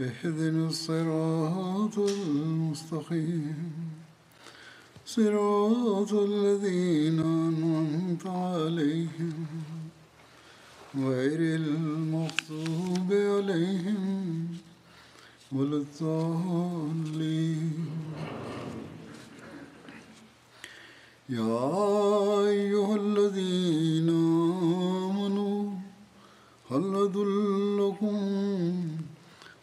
اهدنا الصراط المستقيم. صراط الذين أنعمت عليهم. غير المغضوب عليهم ولا الضالين. يا أيها الذين آمنوا هل أدلكم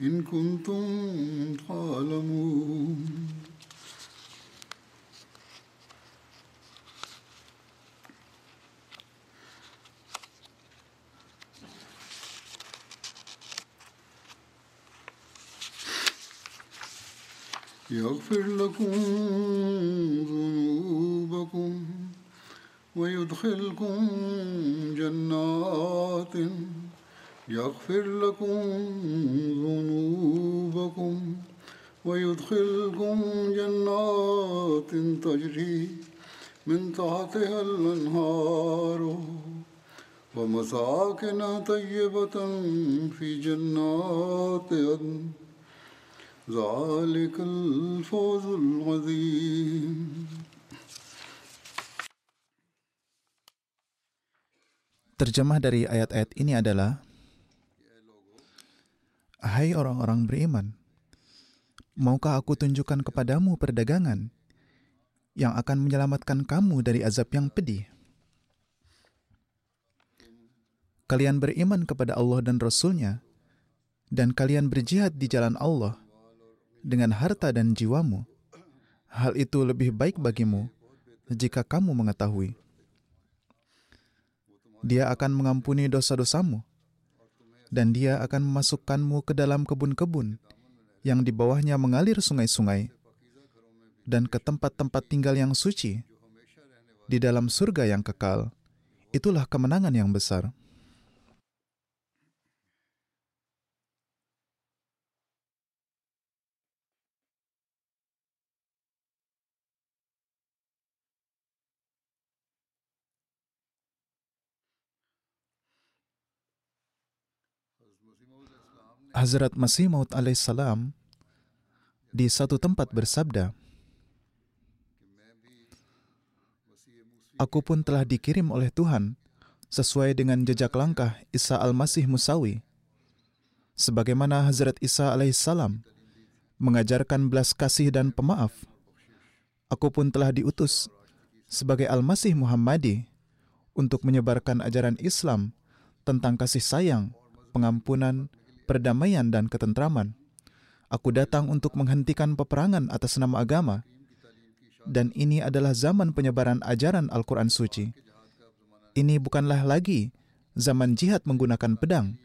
إن كنتم تعلمون. يغفر لكم ذنوبكم ويدخلكم جنات يغفر لكم ذنوبكم ويدخلكم جنات تجري من تحتها الأنهار ومساكن طيبة في جنات عدن. ذلك الفوز العظيم. Terjemah dari ayat-ayat ini adalah Hai orang-orang beriman, maukah aku tunjukkan kepadamu perdagangan yang akan menyelamatkan kamu dari azab yang pedih? Kalian beriman kepada Allah dan Rasul-Nya, dan kalian berjihad di jalan Allah dengan harta dan jiwamu. Hal itu lebih baik bagimu jika kamu mengetahui. Dia akan mengampuni dosa-dosamu, dan Dia akan memasukkanmu ke dalam kebun-kebun yang di bawahnya mengalir sungai-sungai, dan ke tempat-tempat tinggal yang suci di dalam surga yang kekal. Itulah kemenangan yang besar. Hazrat Masih Maud alaihissalam di satu tempat bersabda, Aku pun telah dikirim oleh Tuhan sesuai dengan jejak langkah Isa al-Masih Musawi. Sebagaimana Hazrat Isa alaihissalam mengajarkan belas kasih dan pemaaf, aku pun telah diutus sebagai Al-Masih Muhammadi untuk menyebarkan ajaran Islam tentang kasih sayang, pengampunan, perdamaian, dan ketentraman. Aku datang untuk menghentikan peperangan atas nama agama, dan ini adalah zaman penyebaran ajaran Al-Quran Suci. Ini bukanlah lagi zaman jihad menggunakan pedang,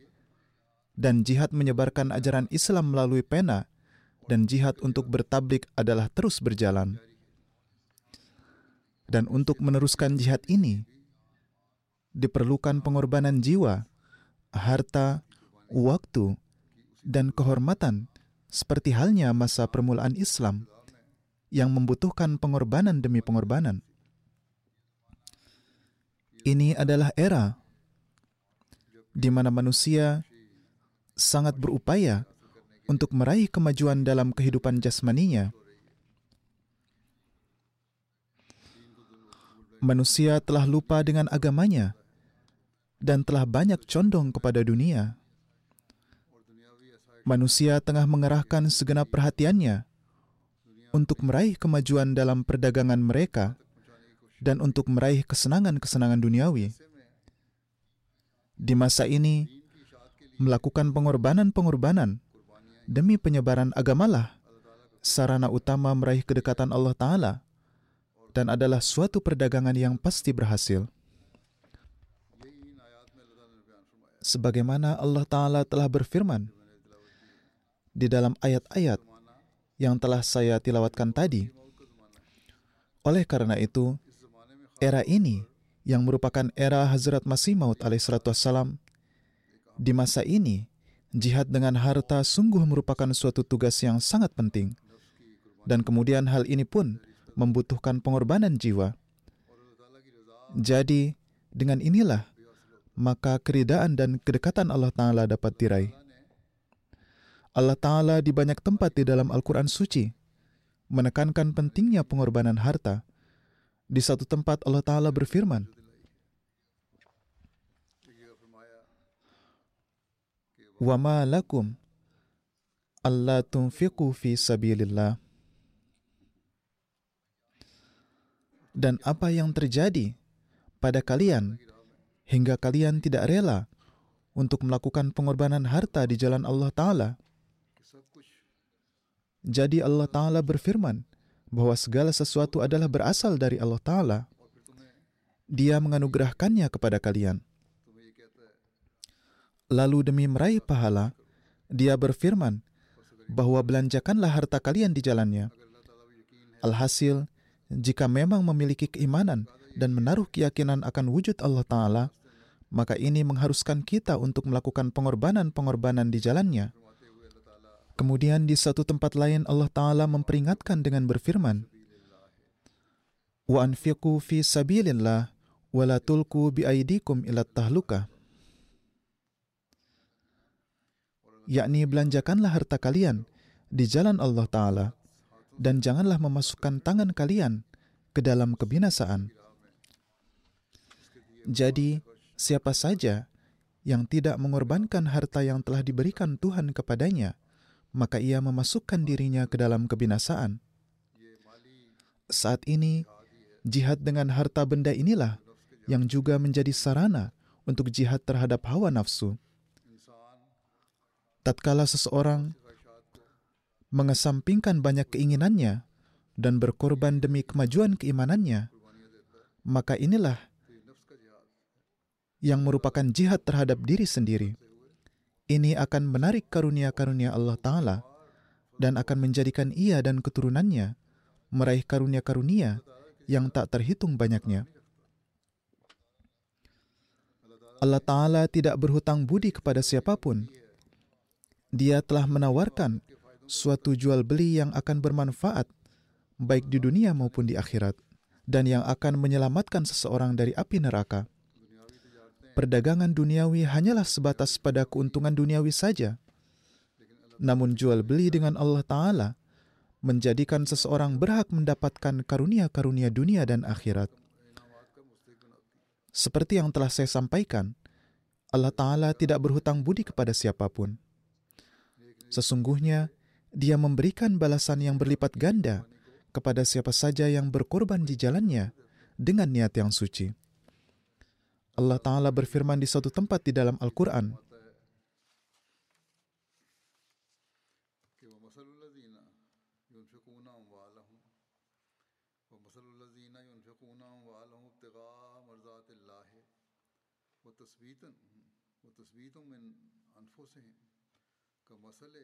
dan jihad menyebarkan ajaran Islam melalui pena, dan jihad untuk bertablik adalah terus berjalan. Dan untuk meneruskan jihad ini, diperlukan pengorbanan jiwa, harta, waktu, dan kehormatan seperti halnya masa permulaan Islam yang membutuhkan pengorbanan demi pengorbanan. Ini adalah era di mana manusia sangat berupaya untuk meraih kemajuan dalam kehidupan jasmaninya. Manusia telah lupa dengan agamanya dan telah banyak condong kepada dunia. Manusia tengah mengerahkan segenap perhatiannya untuk meraih kemajuan dalam perdagangan mereka dan untuk meraih kesenangan-kesenangan duniawi. Di masa ini, melakukan pengorbanan-pengorbanan demi penyebaran agamalah sarana utama meraih kedekatan Allah Ta'ala dan adalah suatu perdagangan yang pasti berhasil. Sebagaimana Allah Ta'ala telah berfirman di dalam ayat-ayat yang telah saya tilawatkan tadi. Oleh karena itu, era ini yang merupakan era Hazrat Masih Maud alaihissalam, di masa ini, jihad dengan harta sungguh merupakan suatu tugas yang sangat penting. Dan kemudian hal ini pun membutuhkan pengorbanan jiwa. Jadi, dengan inilah maka keridaan dan kedekatan Allah Ta'ala dapat diraih. Allah Ta'ala di banyak tempat di dalam Al-Quran Suci menekankan pentingnya pengorbanan harta. Di satu tempat Allah Ta'ala berfirman, وَمَا لَكُمْ أَلَّا تُنْفِقُوا فِي سَبِيلِ اللَّهِ dan apa yang terjadi pada kalian hingga kalian tidak rela untuk melakukan pengorbanan harta di jalan Allah Ta'ala. Jadi Allah Ta'ala berfirman bahwa segala sesuatu adalah berasal dari Allah Ta'ala. Dia menganugerahkannya kepada kalian. Lalu demi meraih pahala, dia berfirman bahwa belanjakanlah harta kalian di jalannya. Alhasil, jika memang memiliki keimanan dan menaruh keyakinan akan wujud Allah Ta'ala, maka ini mengharuskan kita untuk melakukan pengorbanan-pengorbanan di jalannya. Kemudian di satu tempat lain Allah Ta'ala memperingatkan dengan berfirman, anfiqu fi sabilillah wa la tulku biaidikum ila tahluka. Yakni belanjakanlah harta kalian di jalan Allah Ta'ala dan janganlah memasukkan tangan kalian ke dalam kebinasaan. Jadi, siapa saja yang tidak mengorbankan harta yang telah diberikan Tuhan kepadanya, maka ia memasukkan dirinya ke dalam kebinasaan. Saat ini, jihad dengan harta benda inilah yang juga menjadi sarana untuk jihad terhadap hawa nafsu. Tatkala seseorang mengesampingkan banyak keinginannya dan berkorban demi kemajuan keimanannya, maka inilah yang merupakan jihad terhadap diri sendiri. Ini akan menarik karunia-karunia Allah Ta'ala dan akan menjadikan ia dan keturunannya meraih karunia-karunia yang tak terhitung banyaknya. Allah Ta'ala tidak berhutang budi kepada siapa pun. Dia telah menawarkan suatu jual beli yang akan bermanfaat baik di dunia maupun di akhirat dan yang akan menyelamatkan seseorang dari api neraka. Perdagangan duniawi hanyalah sebatas pada keuntungan duniawi saja. Namun jual beli dengan Allah Ta'ala menjadikan seseorang berhak mendapatkan karunia-karunia dunia dan akhirat. Seperti yang telah saya sampaikan, Allah Ta'ala tidak berhutang budi kepada siapa pun. Sesungguhnya, dia memberikan balasan yang berlipat ganda kepada siapa saja yang berkorban di jalannya dengan niat yang suci. Allah Ta'ala berfirman di suatu tempat di dalam Al-Quran, كمثل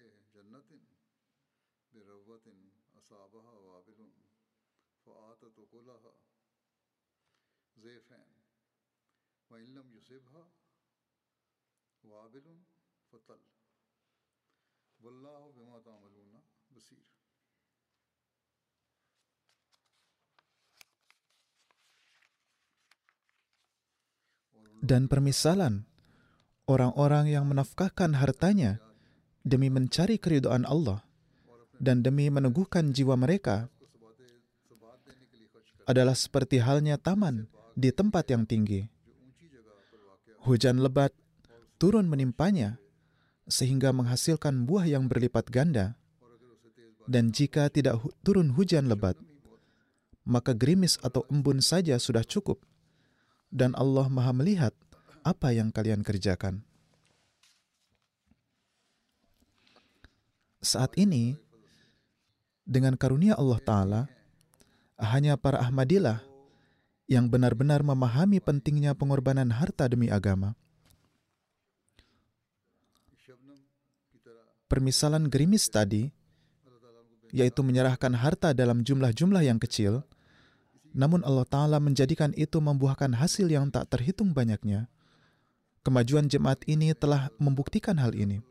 وإن لم يصبها وابل فطل واللہ بما تعملون بصیر Dan permisalan orang-orang yang menafkahkan hartanya demi mencari keridhaan Allah dan demi meneguhkan jiwa mereka adalah seperti halnya taman di tempat yang tinggi. Hujan lebat turun menimpanya sehingga menghasilkan buah yang berlipat ganda. Dan jika tidak hu- turun hujan lebat, maka gerimis atau embun saja sudah cukup. Dan Allah Maha melihat apa yang kalian kerjakan. Saat ini, dengan karunia Allah Ta'ala, hanya para Ahmadilah yang benar-benar memahami pentingnya pengorbanan harta demi agama. Permisalan gerimis tadi, yaitu menyerahkan harta dalam jumlah-jumlah yang kecil, namun Allah Ta'ala menjadikan itu membuahkan hasil yang tak terhitung banyaknya. Kemajuan jemaat ini telah membuktikan hal ini.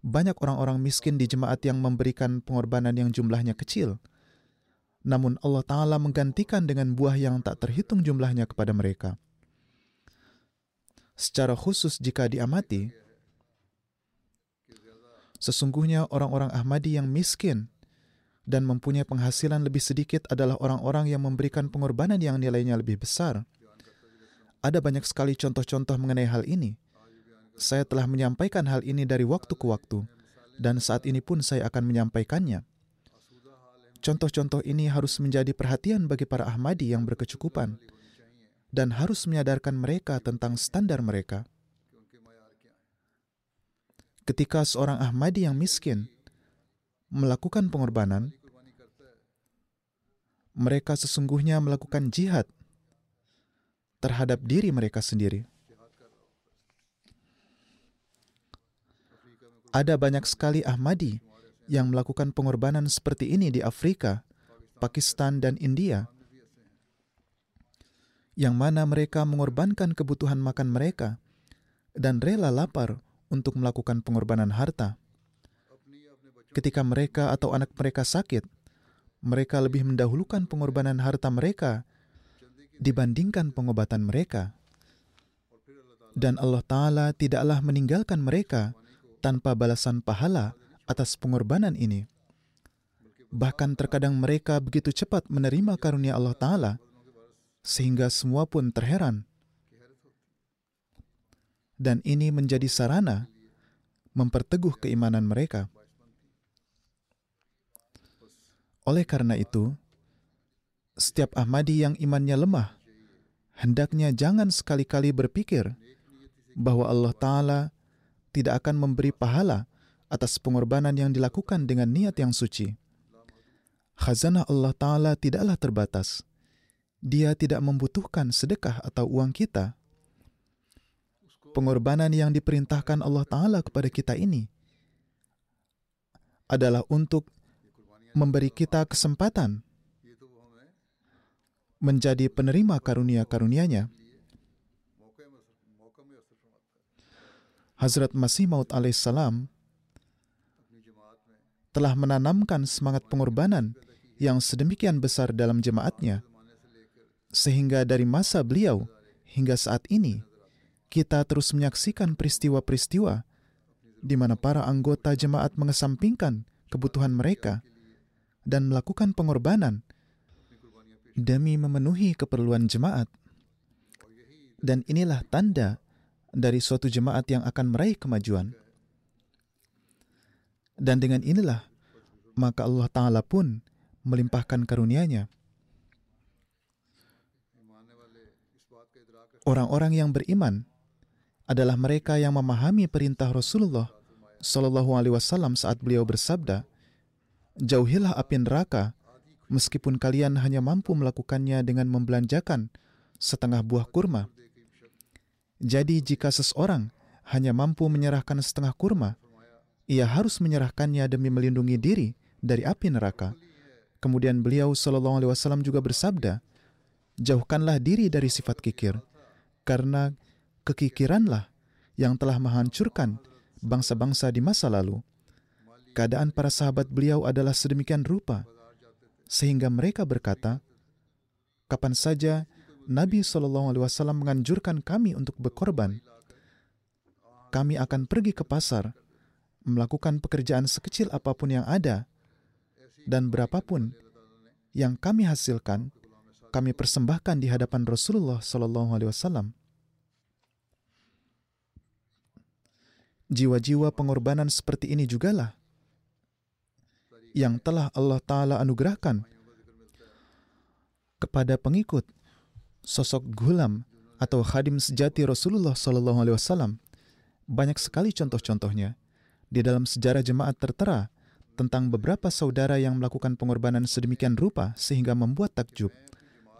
Banyak orang-orang miskin di jemaat yang memberikan pengorbanan yang jumlahnya kecil, namun Allah Ta'ala menggantikan dengan buah yang tak terhitung jumlahnya kepada mereka. Secara khusus jika diamati, sesungguhnya orang-orang Ahmadi yang miskin dan mempunyai penghasilan lebih sedikit adalah orang-orang yang memberikan pengorbanan yang nilainya lebih besar. Ada banyak sekali contoh-contoh mengenai hal ini. Saya telah menyampaikan hal ini dari waktu ke waktu, dan saat ini pun saya akan menyampaikannya. Contoh-contoh ini harus menjadi perhatian bagi para Ahmadi yang berkecukupan dan harus menyadarkan mereka tentang standar mereka. Ketika seorang Ahmadi yang miskin melakukan pengorbanan, mereka sesungguhnya melakukan jihad terhadap diri mereka sendiri. Ada banyak sekali Ahmadi yang melakukan pengorbanan seperti ini di Afrika, Pakistan, dan India, yang mana mereka mengorbankan kebutuhan makan mereka dan rela lapar untuk melakukan pengorbanan harta. Ketika mereka atau anak mereka sakit, mereka lebih mendahulukan pengorbanan harta mereka dibandingkan pengobatan mereka. Dan Allah Ta'ala tidaklah meninggalkan mereka tanpa balasan pahala atas pengorbanan ini. Bahkan terkadang mereka begitu cepat menerima karunia Allah Ta'ala, sehingga semua pun terheran. Dan ini menjadi sarana memperteguh keimanan mereka. Oleh karena itu, setiap Ahmadi yang imannya lemah, hendaknya jangan sekali-kali berpikir bahwa Allah Ta'ala tidak akan memberi pahala atas pengorbanan yang dilakukan dengan niat yang suci. Khazanah Allah Ta'ala tidaklah terbatas. Dia tidak membutuhkan sedekah atau uang kita. Pengorbanan yang diperintahkan Allah Ta'ala kepada kita ini adalah untuk memberi kita kesempatan menjadi penerima karunia-karunia-Nya. Hazrat Masih Maud alaihissalam telah menanamkan semangat pengorbanan yang sedemikian besar dalam jemaatnya, sehingga dari masa beliau hingga saat ini, kita terus menyaksikan peristiwa-peristiwa di mana para anggota jemaat mengesampingkan kebutuhan mereka dan melakukan pengorbanan demi memenuhi keperluan jemaat. Dan inilah tanda dari suatu jemaat yang akan meraih kemajuan. Dan dengan inilah, maka Allah Ta'ala pun melimpahkan karunia-Nya. Orang-orang yang beriman adalah mereka yang memahami perintah Rasulullah Shallallahu Alaihi Wasallam saat beliau bersabda, "Jauhilah api neraka, meskipun kalian hanya mampu melakukannya dengan membelanjakan setengah buah kurma." Jadi, jika seseorang hanya mampu menyerahkan setengah kurma, ia harus menyerahkannya demi melindungi diri dari api neraka. Kemudian beliau Shallallahu Alaihi Wasallam juga bersabda, jauhkanlah diri dari sifat kikir, karena kekikiranlah yang telah menghancurkan bangsa-bangsa di masa lalu. keadaan para sahabat beliau adalah sedemikian rupa sehingga mereka berkata, kapan saja Nabi Wasallam menganjurkan kami untuk berkorban, kami akan pergi ke pasar, melakukan pekerjaan sekecil apa pun yang ada, dan berapapun yang kami hasilkan, kami persembahkan di hadapan Rasulullah Shallallahu Alaihi Wasallam. Jiwa-jiwa pengorbanan seperti ini jugalah yang telah Allah Ta'ala anugerahkan kepada pengikut sosok gulam atau khadim sejati Rasulullah Sallallahu Alaihi Wasallam. Banyak sekali contoh-contohnya di dalam sejarah jemaat tertera tentang beberapa saudara yang melakukan pengorbanan sedemikian rupa sehingga membuat takjub.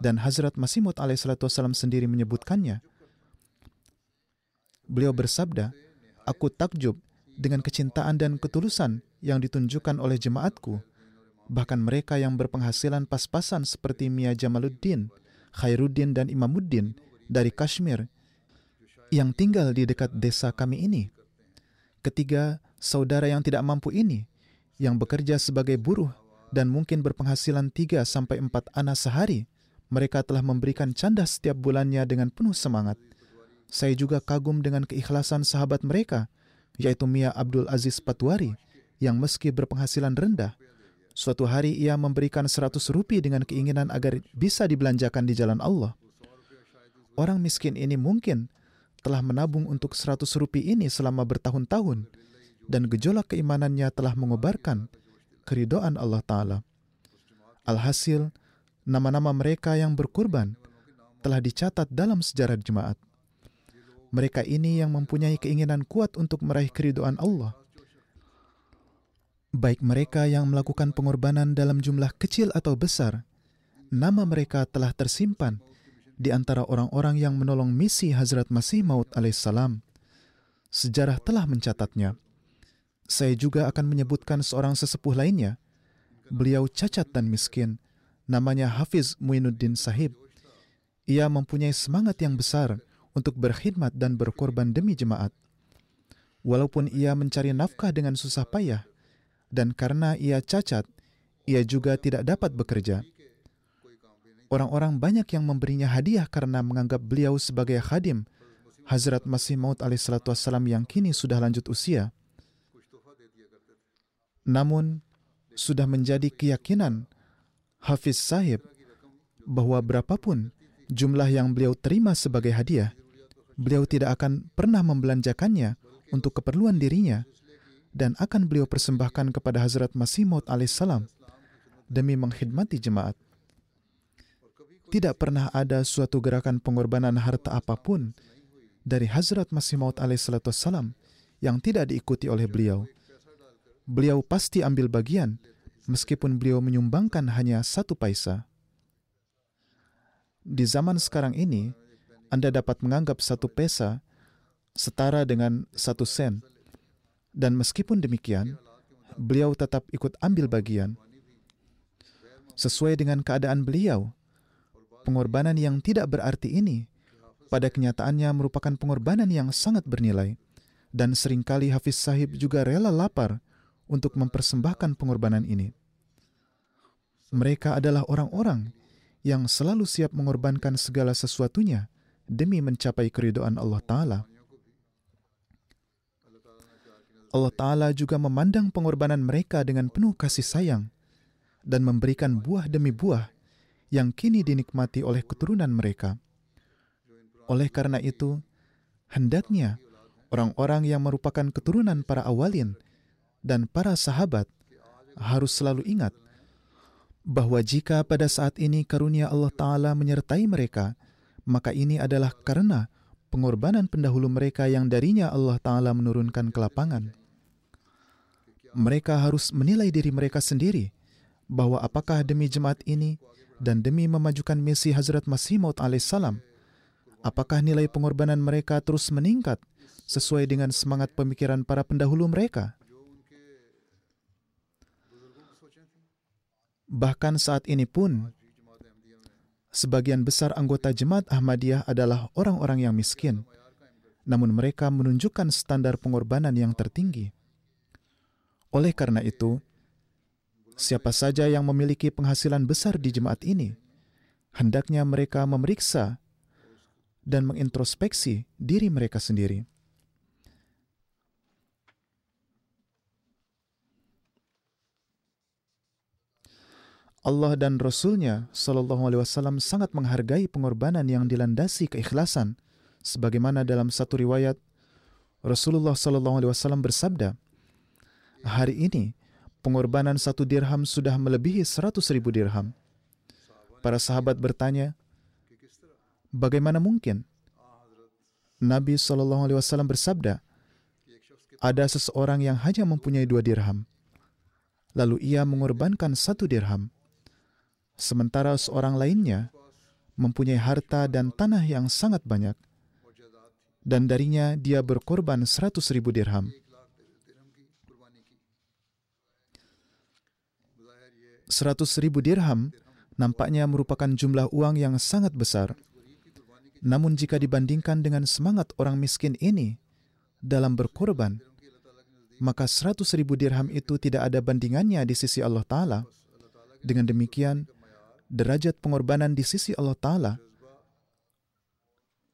Dan Hazrat Masih Maud alaihissalam sendiri menyebutkannya. Beliau bersabda, Aku takjub dengan kecintaan dan ketulusan yang ditunjukkan oleh jemaatku. Bahkan mereka yang berpenghasilan pas-pasan seperti Mia Jamaluddin, Khairuddin dan Imamuddin dari Kashmir yang tinggal di dekat desa kami ini. Ketiga, saudara yang tidak mampu ini yang bekerja sebagai buruh dan mungkin berpenghasilan 3 sampai 4 anak sehari mereka telah memberikan canda setiap bulannya dengan penuh semangat. Saya juga kagum dengan keikhlasan sahabat mereka, yaitu Mia Abdul Aziz Patwari, yang meski berpenghasilan rendah, suatu hari ia memberikan seratus rupiah dengan keinginan agar bisa dibelanjakan di jalan Allah. Orang miskin ini mungkin telah menabung untuk seratus rupiah ini selama bertahun-tahun, dan gejolak keimanannya telah mengobarkan keridoan Allah Ta'ala. Alhasil, nama-nama mereka yang berkurban telah dicatat dalam sejarah jemaat. Mereka ini yang mempunyai keinginan kuat untuk meraih keridoan Allah. Baik mereka yang melakukan pengorbanan dalam jumlah kecil atau besar, nama mereka telah tersimpan di antara orang-orang yang menolong misi Hazrat Masih Maud alaihissalam. Sejarah telah mencatatnya. Saya juga akan menyebutkan seorang sesepuh lainnya. Beliau cacat dan miskin, namanya Hafiz Muinuddin Sahib. Ia mempunyai semangat yang besar untuk berkhidmat dan berkorban demi jemaat. Walaupun ia mencari nafkah dengan susah payah, dan karena ia cacat, ia juga tidak dapat bekerja. Orang-orang banyak yang memberinya hadiah karena menganggap beliau sebagai khadim Hazrat Masih Maud alaihissalam yang kini sudah lanjut usia. Namun, sudah menjadi keyakinan Hafiz Sahib bahwa berapapun jumlah yang beliau terima sebagai hadiah, beliau tidak akan pernah membelanjakannya untuk keperluan dirinya dan akan beliau persembahkan kepada Hazrat Masih Maud alaihissalam demi mengkhidmati jemaat. Tidak pernah ada suatu gerakan pengorbanan harta apa pun dari Hazrat Masih Maud alaihissalam yang tidak diikuti oleh beliau. Beliau pasti ambil bagian meskipun beliau menyumbangkan hanya satu paisa. Di zaman sekarang ini, Anda dapat menganggap satu pesa setara dengan satu sen. Dan meskipun demikian, beliau tetap ikut ambil bagian. Sesuai dengan keadaan beliau, pengorbanan yang tidak berarti ini pada kenyataannya merupakan pengorbanan yang sangat bernilai. Dan sering kali Hafiz Sahib juga rela lapar untuk mempersembahkan pengorbanan ini. Mereka adalah orang-orang yang selalu siap mengorbankan segala sesuatunya demi mencapai keridoan Allah Ta'ala. Allah Ta'ala juga memandang pengorbanan mereka dengan penuh kasih sayang dan memberikan buah demi buah yang kini dinikmati oleh keturunan mereka. Oleh karena itu, hendaknya orang-orang yang merupakan keturunan para awalin dan para sahabat harus selalu ingat bahwa jika pada saat ini karunia Allah Ta'ala menyertai mereka, maka ini adalah karena pengorbanan pendahulu mereka yang darinya Allah Ta'ala menurunkan kelapangan. Mereka harus menilai diri mereka sendiri bahwa apakah demi jemaat ini dan demi memajukan misi Hazrat Masih Maud alaihissalam, apakah nilai pengorbanan mereka terus meningkat sesuai dengan semangat pemikiran para pendahulu mereka? Bahkan saat ini pun, sebagian besar anggota jemaat Ahmadiyah adalah orang-orang yang miskin, namun mereka menunjukkan standar pengorbanan yang tertinggi. Oleh karena itu, siapa saja yang memiliki penghasilan besar di jemaat ini, hendaknya mereka memeriksa dan mengintrospeksi diri mereka sendiri. Allah dan Rasulnya Shallallahu Alaihi Wasallam sangat menghargai pengorbanan yang dilandasi keikhlasan, sebagaimana dalam satu riwayat Rasulullah Shallallahu Alaihi Wasallam bersabda, hari ini pengorbanan satu dirham sudah melebihi seratus ribu dirham. Para sahabat bertanya, bagaimana mungkin? Nabi Shallallahu Alaihi Wasallam bersabda, ada seseorang yang hanya mempunyai dua dirham, lalu ia mengorbankan satu dirham sementara seorang lainnya mempunyai harta dan tanah yang sangat banyak, dan darinya dia berkorban seratus ribu dirham. Seratus ribu dirham nampaknya merupakan jumlah uang yang sangat besar. Namun jika dibandingkan dengan semangat orang miskin ini dalam berkorban, maka seratus ribu dirham itu tidak ada bandingannya di sisi Allah Ta'ala. Dengan demikian, derajat pengorbanan di sisi Allah Ta'ala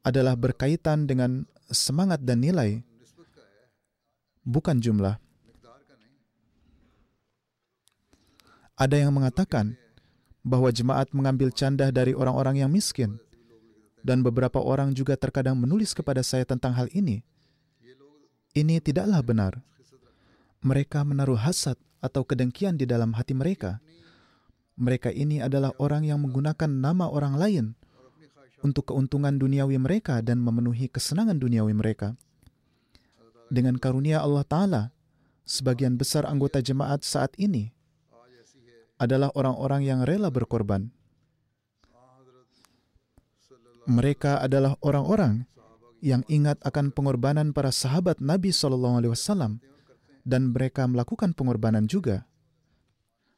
adalah berkaitan dengan semangat dan nilai, bukan jumlah. Ada yang mengatakan bahwa jemaat mengambil canda dari orang-orang yang miskin, dan beberapa orang juga terkadang menulis kepada saya tentang hal ini. Ini tidaklah benar. Mereka menaruh hasad atau kedengkian di dalam hati mereka mereka ini adalah orang yang menggunakan nama orang lain untuk keuntungan duniawi mereka dan memenuhi kesenangan duniawi mereka. Dengan karunia Allah Ta'ala, sebagian besar anggota jemaat saat ini adalah orang-orang yang rela berkorban. Mereka adalah orang-orang yang ingat akan pengorbanan para sahabat Nabi SAW dan mereka melakukan pengorbanan juga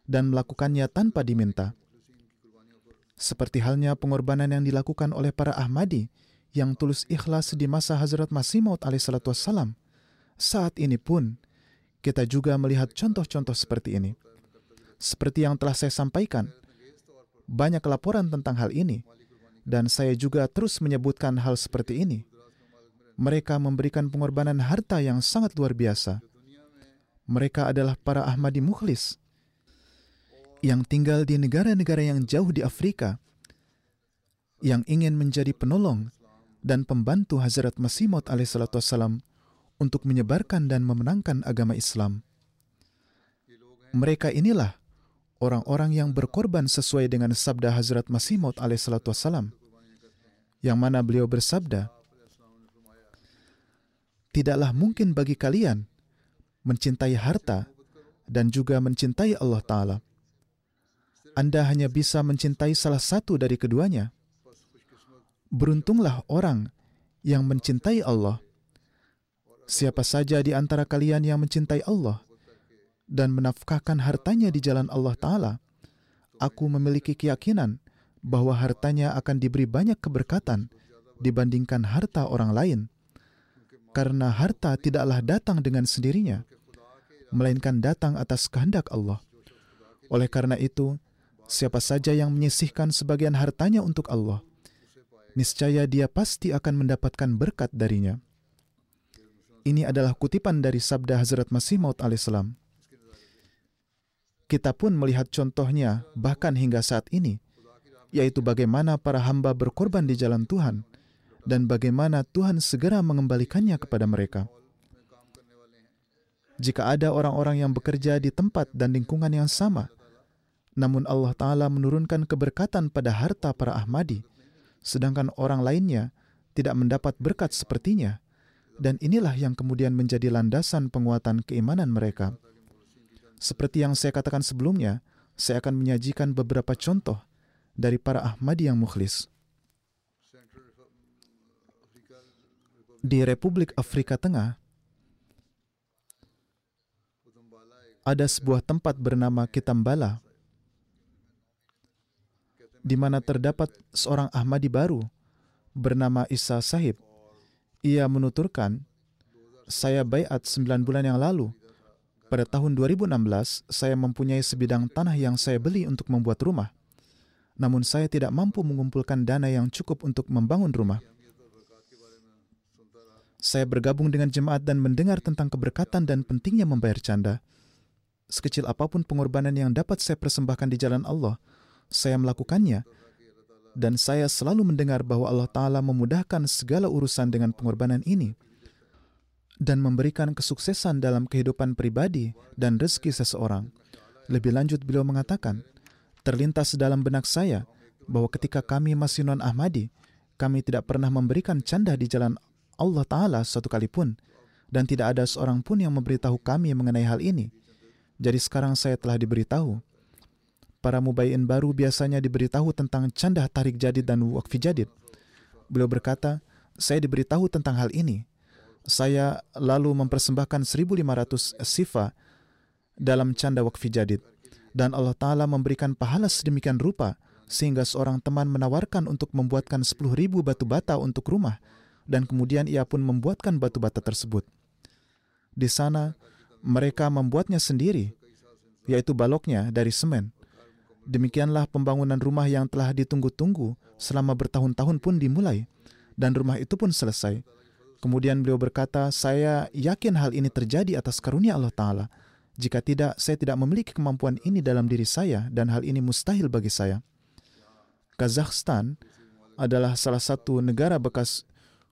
dan melakukannya tanpa diminta. Seperti halnya pengorbanan yang dilakukan oleh para Ahmadi yang tulus ikhlas di masa Hazrat Masih Maud wassalam. Saat ini pun, kita juga melihat contoh-contoh seperti ini. Seperti yang telah saya sampaikan, banyak laporan tentang hal ini, dan saya juga terus menyebutkan hal seperti ini. Mereka memberikan pengorbanan harta yang sangat luar biasa. Mereka adalah para Ahmadi mukhlis yang tinggal di negara-negara yang jauh di Afrika yang ingin menjadi penolong dan pembantu Hazrat Masih Maud untuk menyebarkan dan memenangkan agama Islam. Mereka inilah orang-orang yang berkorban sesuai dengan sabda Hazrat Masih Maud alaihissalam yang mana beliau bersabda, Tidaklah mungkin bagi kalian mencintai harta dan juga mencintai Allah Ta'ala anda hanya bisa mencintai salah satu dari keduanya. Beruntunglah orang yang mencintai Allah. Siapa saja di antara kalian yang mencintai Allah dan menafkahkan hartanya di jalan Allah Ta'ala, aku memiliki keyakinan bahwa hartanya akan diberi banyak keberkatan dibandingkan harta orang lain. Karena harta tidaklah datang dengan sendirinya, melainkan datang atas kehendak Allah. Oleh karena itu, Siapa saja yang menyisihkan sebagian hartanya untuk Allah, niscaya dia pasti akan mendapatkan berkat darinya. Ini adalah kutipan dari sabda Hazrat Masih Maud alaihissalam. Kita pun melihat contohnya bahkan hingga saat ini, yaitu bagaimana para hamba berkorban di jalan Tuhan dan bagaimana Tuhan segera mengembalikannya kepada mereka. Jika ada orang-orang yang bekerja di tempat dan lingkungan yang sama, namun Allah Ta'ala menurunkan keberkatan pada harta para Ahmadi, sedangkan orang lainnya tidak mendapat berkat sepertinya. Dan inilah yang kemudian menjadi landasan penguatan keimanan mereka. Seperti yang saya katakan sebelumnya, saya akan menyajikan beberapa contoh dari para Ahmadi yang mukhlis. Di Republik Afrika Tengah, ada sebuah tempat bernama Kitambala di mana terdapat seorang Ahmadi baru bernama Isa Sahib. Ia menuturkan, saya bayat sembilan bulan yang lalu Pada tahun 2016, saya mempunyai sebidang tanah yang saya beli untuk membuat rumah. Namun saya tidak mampu mengumpulkan dana yang cukup untuk membangun rumah. Saya bergabung dengan jemaat dan mendengar tentang keberkatan dan pentingnya membayar canda. Sekecil apa pun pengorbanan yang dapat saya persembahkan di jalan Allah, saya melakukannya. Dan saya selalu mendengar bahwa Allah Ta'ala memudahkan segala urusan dengan pengorbanan ini dan memberikan kesuksesan dalam kehidupan pribadi dan rezeki seseorang. Lebih lanjut, beliau mengatakan, terlintas dalam benak saya bahwa ketika kami masih non-Ahmadi, kami tidak pernah memberikan canda di jalan Allah Ta'ala satu kali pun, dan tidak ada seorang pun yang memberitahu kami mengenai hal ini. Jadi sekarang saya telah diberitahu. Para mubayin baru biasanya diberitahu tentang canda tarik jadid dan wakfi jadid. Beliau berkata, saya diberitahu tentang hal ini. Saya lalu mempersembahkan 1500 sifa dalam canda wakfi jadid. Dan Allah Ta'ala memberikan pahala sedemikian rupa sehingga seorang teman menawarkan untuk membuatkan 10.000 batu bata untuk rumah dan kemudian ia pun membuatkan batu bata tersebut. Di sana, mereka membuatnya sendiri, yaitu baloknya dari semen. Demikianlah pembangunan rumah yang telah ditunggu-tunggu selama bertahun-tahun pun dimulai, dan rumah itu pun selesai. Kemudian beliau berkata, saya yakin hal ini terjadi atas karunia Allah Ta'ala. Jika tidak, saya tidak memiliki kemampuan ini dalam diri saya, dan hal ini mustahil bagi saya. Kazakhstan adalah salah satu negara bekas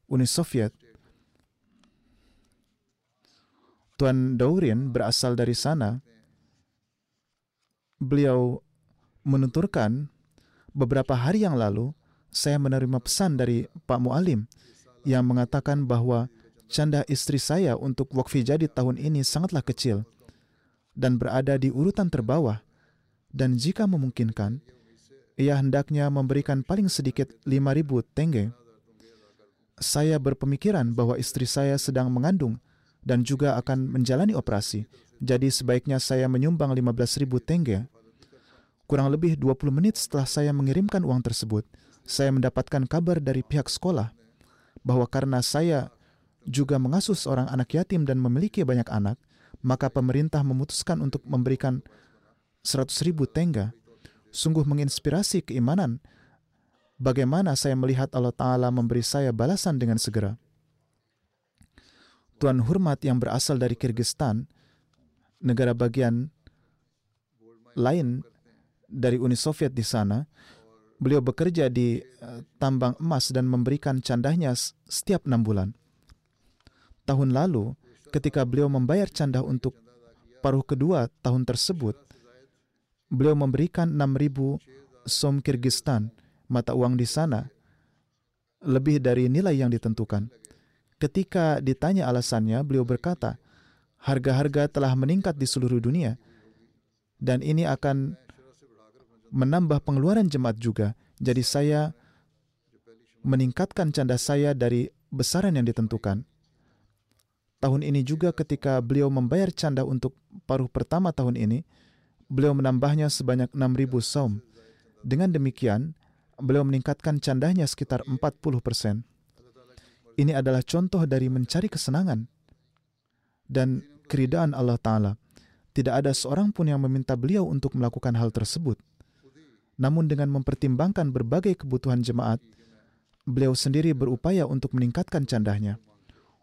Uni Soviet. Tuan Daurin berasal dari sana. Beliau menuturkan beberapa hari yang lalu saya menerima pesan dari Pak Mualim yang mengatakan bahwa canda istri saya untuk wakfi jadi tahun ini sangatlah kecil dan berada di urutan terbawah dan jika memungkinkan ia hendaknya memberikan paling sedikit 5000 tenge saya berpemikiran bahwa istri saya sedang mengandung dan juga akan menjalani operasi. Jadi sebaiknya saya menyumbang 15.000 tenge. Kurang lebih 20 menit setelah saya mengirimkan uang tersebut, saya mendapatkan kabar dari pihak sekolah bahwa karena saya juga mengasuh seorang anak yatim dan memiliki banyak anak, maka pemerintah memutuskan untuk memberikan 100.000 tengga. Sungguh menginspirasi keimanan bagaimana saya melihat Allah Ta'ala memberi saya balasan dengan segera. Tuan Hormat yang berasal dari Kyrgyzstan, negara bagian lain dari Uni Soviet di sana, beliau bekerja di uh, tambang emas dan memberikan candahnya setiap enam bulan. Tahun lalu, ketika beliau membayar candah untuk paruh kedua tahun tersebut, beliau memberikan 6.000 som Kyrgyzstan mata uang di sana lebih dari nilai yang ditentukan. Ketika ditanya alasannya, beliau berkata, harga-harga telah meningkat di seluruh dunia dan ini akan menambah pengeluaran jemaat juga. Jadi saya meningkatkan canda saya dari besaran yang ditentukan. Tahun ini juga ketika beliau membayar canda untuk paruh pertama tahun ini, beliau menambahnya sebanyak 6.000 saum. Dengan demikian, beliau meningkatkan candanya sekitar 40 persen. Ini adalah contoh dari mencari kesenangan dan keridaan Allah Ta'ala. Tidak ada seorang pun yang meminta beliau untuk melakukan hal tersebut. Namun dengan mempertimbangkan berbagai kebutuhan jemaat, beliau sendiri berupaya untuk meningkatkan candahnya.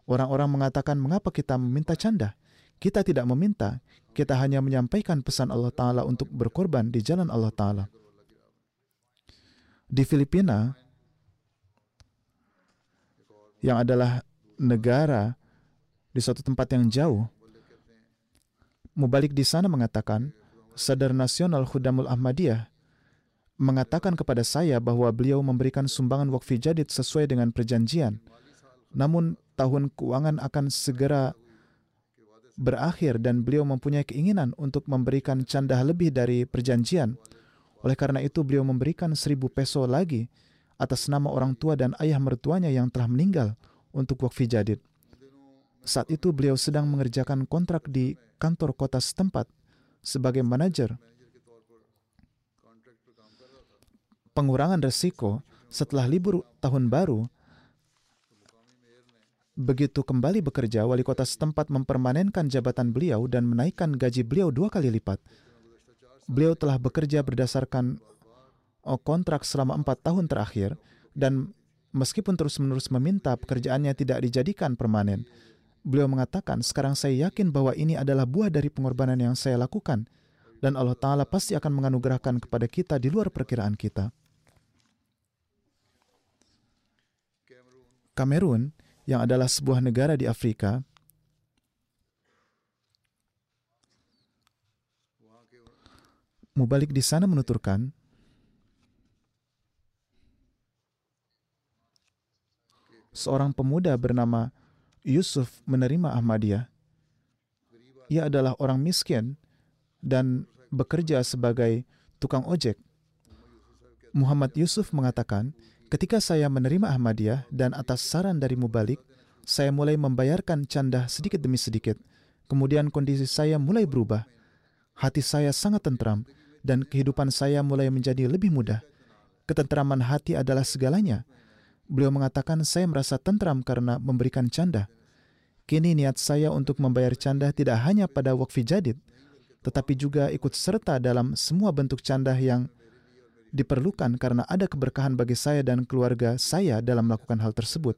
Orang-orang mengatakan, mengapa kita meminta canda? Kita tidak meminta, kita hanya menyampaikan pesan Allah Ta'ala untuk berkorban di jalan Allah Ta'ala di Filipina yang adalah negara di suatu tempat yang jauh. Mubalik di sana mengatakan, Sadar Nasional Khudamul Ahmadiyah mengatakan kepada saya bahwa beliau memberikan sumbangan wakfi jadid sesuai dengan perjanjian. Namun tahun keuangan akan segera berakhir dan beliau mempunyai keinginan untuk memberikan candah lebih dari perjanjian oleh karena itu beliau memberikan seribu peso lagi atas nama orang tua dan ayah mertuanya yang telah meninggal untuk wakfi jadid. Saat itu beliau sedang mengerjakan kontrak di kantor kota setempat sebagai manajer. Pengurangan resiko setelah libur tahun baru, Begitu kembali bekerja, wali kota setempat mempermanenkan jabatan beliau dan menaikkan gaji beliau dua kali lipat. Beliau telah bekerja berdasarkan oh, kontrak selama empat tahun terakhir dan meskipun terus-menerus meminta pekerjaannya tidak dijadikan permanen, beliau mengatakan, sekarang saya yakin bahwa ini adalah buah dari pengorbanan yang saya lakukan dan Allah Ta'ala pasti akan menganugerahkan kepada kita di luar perkiraan kita. Kamerun yang adalah sebuah negara di Afrika Mubalik di sana menuturkan, seorang pemuda bernama Yusuf menerima Ahmadiyah. Ia adalah orang miskin dan bekerja sebagai tukang ojek. Muhammad Yusuf mengatakan, ketika saya menerima Ahmadiyah dan atas saran dari Mubalik, saya mulai membayarkan candah sedikit demi sedikit. Kemudian kondisi saya mulai berubah. Hati saya sangat tentram dan kehidupan saya mulai menjadi lebih mudah. Ketenteraman hati adalah segalanya. Beliau mengatakan, saya merasa tentram karena memberikan canda. Kini niat saya untuk membayar canda tidak hanya pada wakfi jadid, tetapi juga ikut serta dalam semua bentuk canda yang diperlukan karena ada keberkahan bagi saya dan keluarga saya dalam melakukan hal tersebut.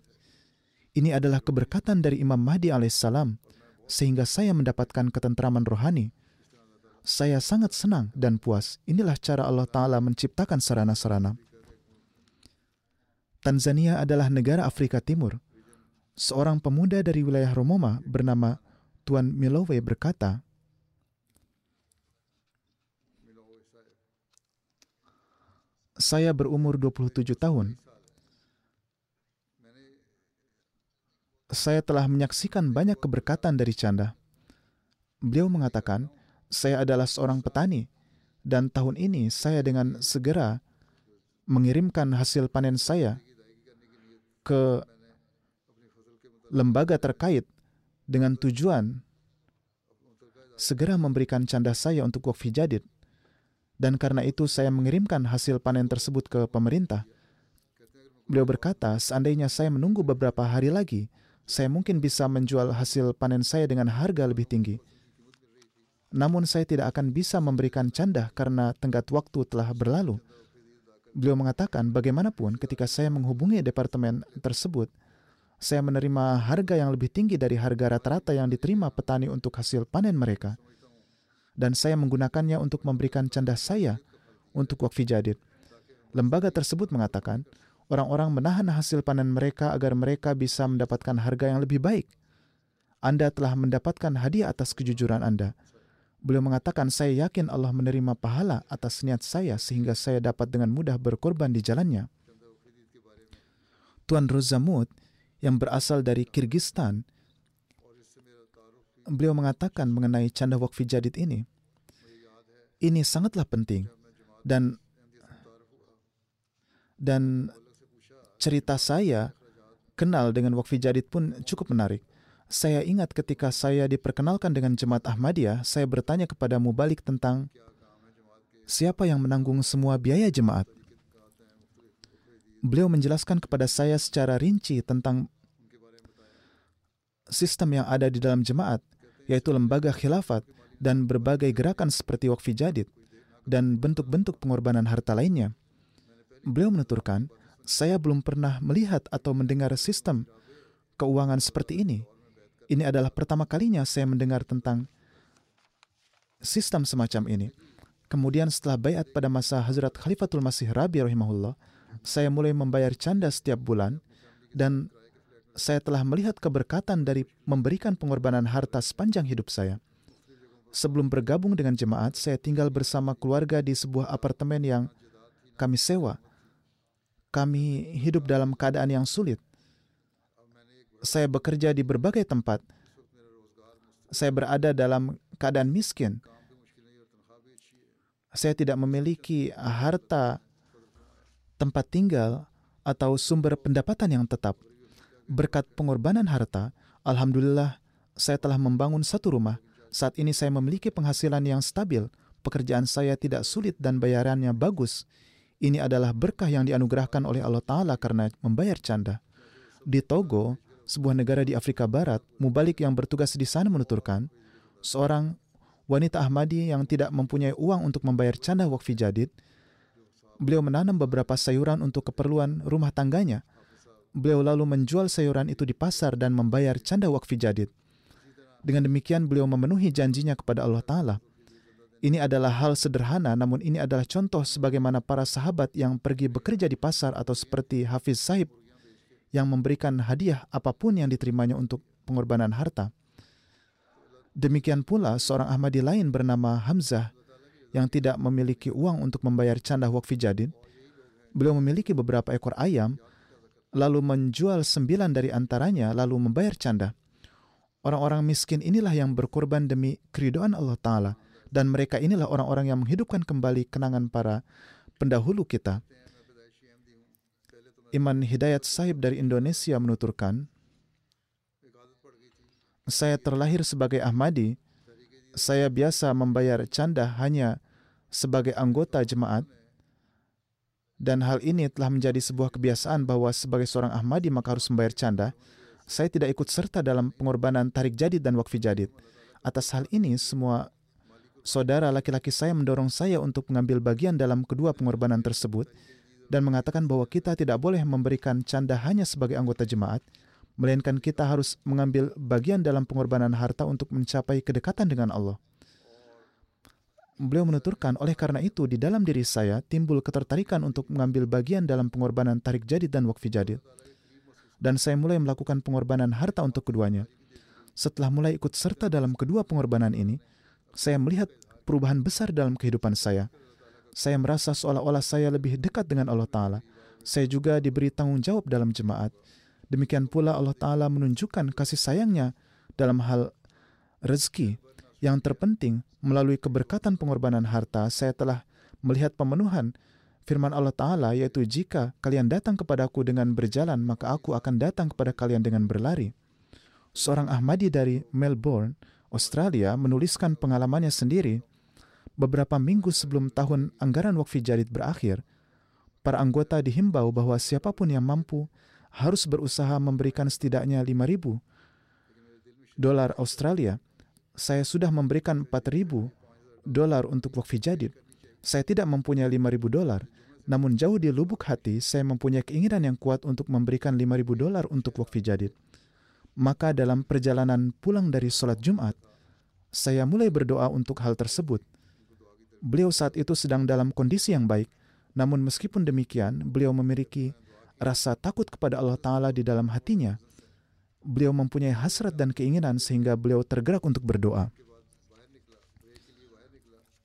Ini adalah keberkatan dari Imam Mahdi alaihissalam, sehingga saya mendapatkan ketentraman rohani saya sangat senang dan puas. Inilah cara Allah Ta'ala menciptakan sarana-sarana. Tanzania adalah negara Afrika Timur. Seorang pemuda dari wilayah Romoma bernama Tuan Milowe berkata, Saya berumur 27 tahun. Saya telah menyaksikan banyak keberkatan dari canda. Beliau mengatakan, saya adalah seorang petani dan tahun ini saya dengan segera mengirimkan hasil panen saya ke lembaga terkait dengan tujuan segera memberikan canda saya untuk wakfi jadid. Dan karena itu saya mengirimkan hasil panen tersebut ke pemerintah. Beliau berkata, seandainya saya menunggu beberapa hari lagi, saya mungkin bisa menjual hasil panen saya dengan harga lebih tinggi. Namun saya tidak akan bisa memberikan canda karena tenggat waktu telah berlalu. Beliau mengatakan, bagaimanapun ketika saya menghubungi departemen tersebut, saya menerima harga yang lebih tinggi dari harga rata-rata yang diterima petani untuk hasil panen mereka. Dan saya menggunakannya untuk memberikan canda saya untuk wakfi jadid. Lembaga tersebut mengatakan, orang-orang menahan hasil panen mereka agar mereka bisa mendapatkan harga yang lebih baik. Anda telah mendapatkan hadiah atas kejujuran Anda. Beliau mengatakan, saya yakin Allah menerima pahala atas niat saya sehingga saya dapat dengan mudah berkorban di jalannya. Tuan Rozamut yang berasal dari Kirgistan, beliau mengatakan mengenai canda wakfi jadid ini, ini sangatlah penting dan dan cerita saya kenal dengan wakfi jadid pun cukup menarik. Saya ingat ketika saya diperkenalkan dengan jemaat Ahmadiyah, saya bertanya kepada Mubalik tentang siapa yang menanggung semua biaya jemaat. Beliau menjelaskan kepada saya secara rinci tentang sistem yang ada di dalam jemaat, yaitu lembaga khilafat dan berbagai gerakan seperti wakfi jadid dan bentuk-bentuk pengorbanan harta lainnya. Beliau menuturkan, saya belum pernah melihat atau mendengar sistem keuangan seperti ini ini adalah pertama kalinya saya mendengar tentang sistem semacam ini. Kemudian setelah bayat pada masa Hazrat Khalifatul Masih Rabi rahimahullah, saya mulai membayar canda setiap bulan dan saya telah melihat keberkatan dari memberikan pengorbanan harta sepanjang hidup saya. Sebelum bergabung dengan jemaat, saya tinggal bersama keluarga di sebuah apartemen yang kami sewa. Kami hidup dalam keadaan yang sulit saya bekerja di berbagai tempat. Saya berada dalam keadaan miskin. Saya tidak memiliki harta tempat tinggal atau sumber pendapatan yang tetap. Berkat pengorbanan harta, alhamdulillah saya telah membangun satu rumah. Saat ini saya memiliki penghasilan yang stabil. Pekerjaan saya tidak sulit dan bayarannya bagus. Ini adalah berkah yang dianugerahkan oleh Allah Ta'ala karena membayar canda. Di Togo, sebuah negara di Afrika Barat, mubalik yang bertugas di sana menuturkan, seorang wanita Ahmadi yang tidak mempunyai uang untuk membayar canda wakfi jadid, beliau menanam beberapa sayuran untuk keperluan rumah tangganya. Beliau lalu menjual sayuran itu di pasar dan membayar canda wakfi jadid. Dengan demikian beliau memenuhi janjinya kepada Allah Ta'ala. Ini adalah hal sederhana, namun ini adalah contoh sebagaimana para sahabat yang pergi bekerja di pasar atau seperti Hafiz Sahib yang memberikan hadiah apa pun yang diterimanya untuk pengorbanan harta. Demikian pula seorang Ahmadi lain bernama Hamzah yang tidak memiliki uang untuk membayar canda wakfi jadid. Beliau memiliki beberapa ekor ayam, lalu menjual sembilan dari antaranya, lalu membayar canda. Orang-orang miskin inilah yang berkorban demi keridoan Allah Ta'ala dan mereka inilah orang-orang yang menghidupkan kembali kenangan para pendahulu kita. Iman Hidayat Sahib dari Indonesia menuturkan, saya terlahir sebagai Ahmadi, saya biasa membayar canda hanya sebagai anggota jemaat, dan hal ini telah menjadi sebuah kebiasaan bahwa sebagai seorang Ahmadi maka harus membayar canda. Saya tidak ikut serta dalam pengorbanan tarik jadid dan wakfi jadid. Atas hal ini, semua saudara laki-laki saya mendorong saya untuk mengambil bagian dalam kedua pengorbanan tersebut dan mengatakan bahwa kita tidak boleh memberikan canda hanya sebagai anggota jemaat, melainkan kita harus mengambil bagian dalam pengorbanan harta untuk mencapai kedekatan dengan Allah. Beliau menuturkan, oleh karena itu di dalam diri saya timbul ketertarikan untuk mengambil bagian dalam pengorbanan tarik jadid dan wakfi jadid. Dan saya mulai melakukan pengorbanan harta untuk keduanya. Setelah mulai ikut serta dalam kedua pengorbanan ini, saya melihat perubahan besar dalam kehidupan saya. Saya merasa seolah-olah saya lebih dekat dengan Allah Ta'ala. Saya juga diberi tanggung jawab dalam jemaat. Demikian pula Allah Ta'ala menunjukkan kasih sayangnya dalam hal rezeki. Yang terpenting, melalui keberkatan pengorbanan harta, saya telah melihat pemenuhan firman Allah Ta'ala, yaitu jika kalian datang kepadaku dengan berjalan, maka aku akan datang kepada kalian dengan berlari. Seorang Ahmadi dari Melbourne, Australia menuliskan pengalamannya sendiri. Beberapa minggu sebelum tahun anggaran wakfi jadid berakhir, para anggota dihimbau bahwa siapa pun yang mampu harus berusaha memberikan setidaknya 5.000 dolar Australia. Saya sudah memberikan 4.000 dolar untuk wakfi jadid. Saya tidak mempunyai 5.000 dolar, namun jauh di lubuk hati saya mempunyai keinginan yang kuat untuk memberikan 5.000 dolar untuk wakfi jadid. Maka dalam perjalanan pulang dari sholat Jumat, saya mulai berdoa untuk hal tersebut. Beliau saat itu sedang dalam kondisi yang baik, namun meskipun demikian, beliau memiliki rasa takut kepada Allah Ta'ala di dalam hatinya. Beliau mempunyai hasrat dan keinginan sehingga beliau tergerak untuk berdoa.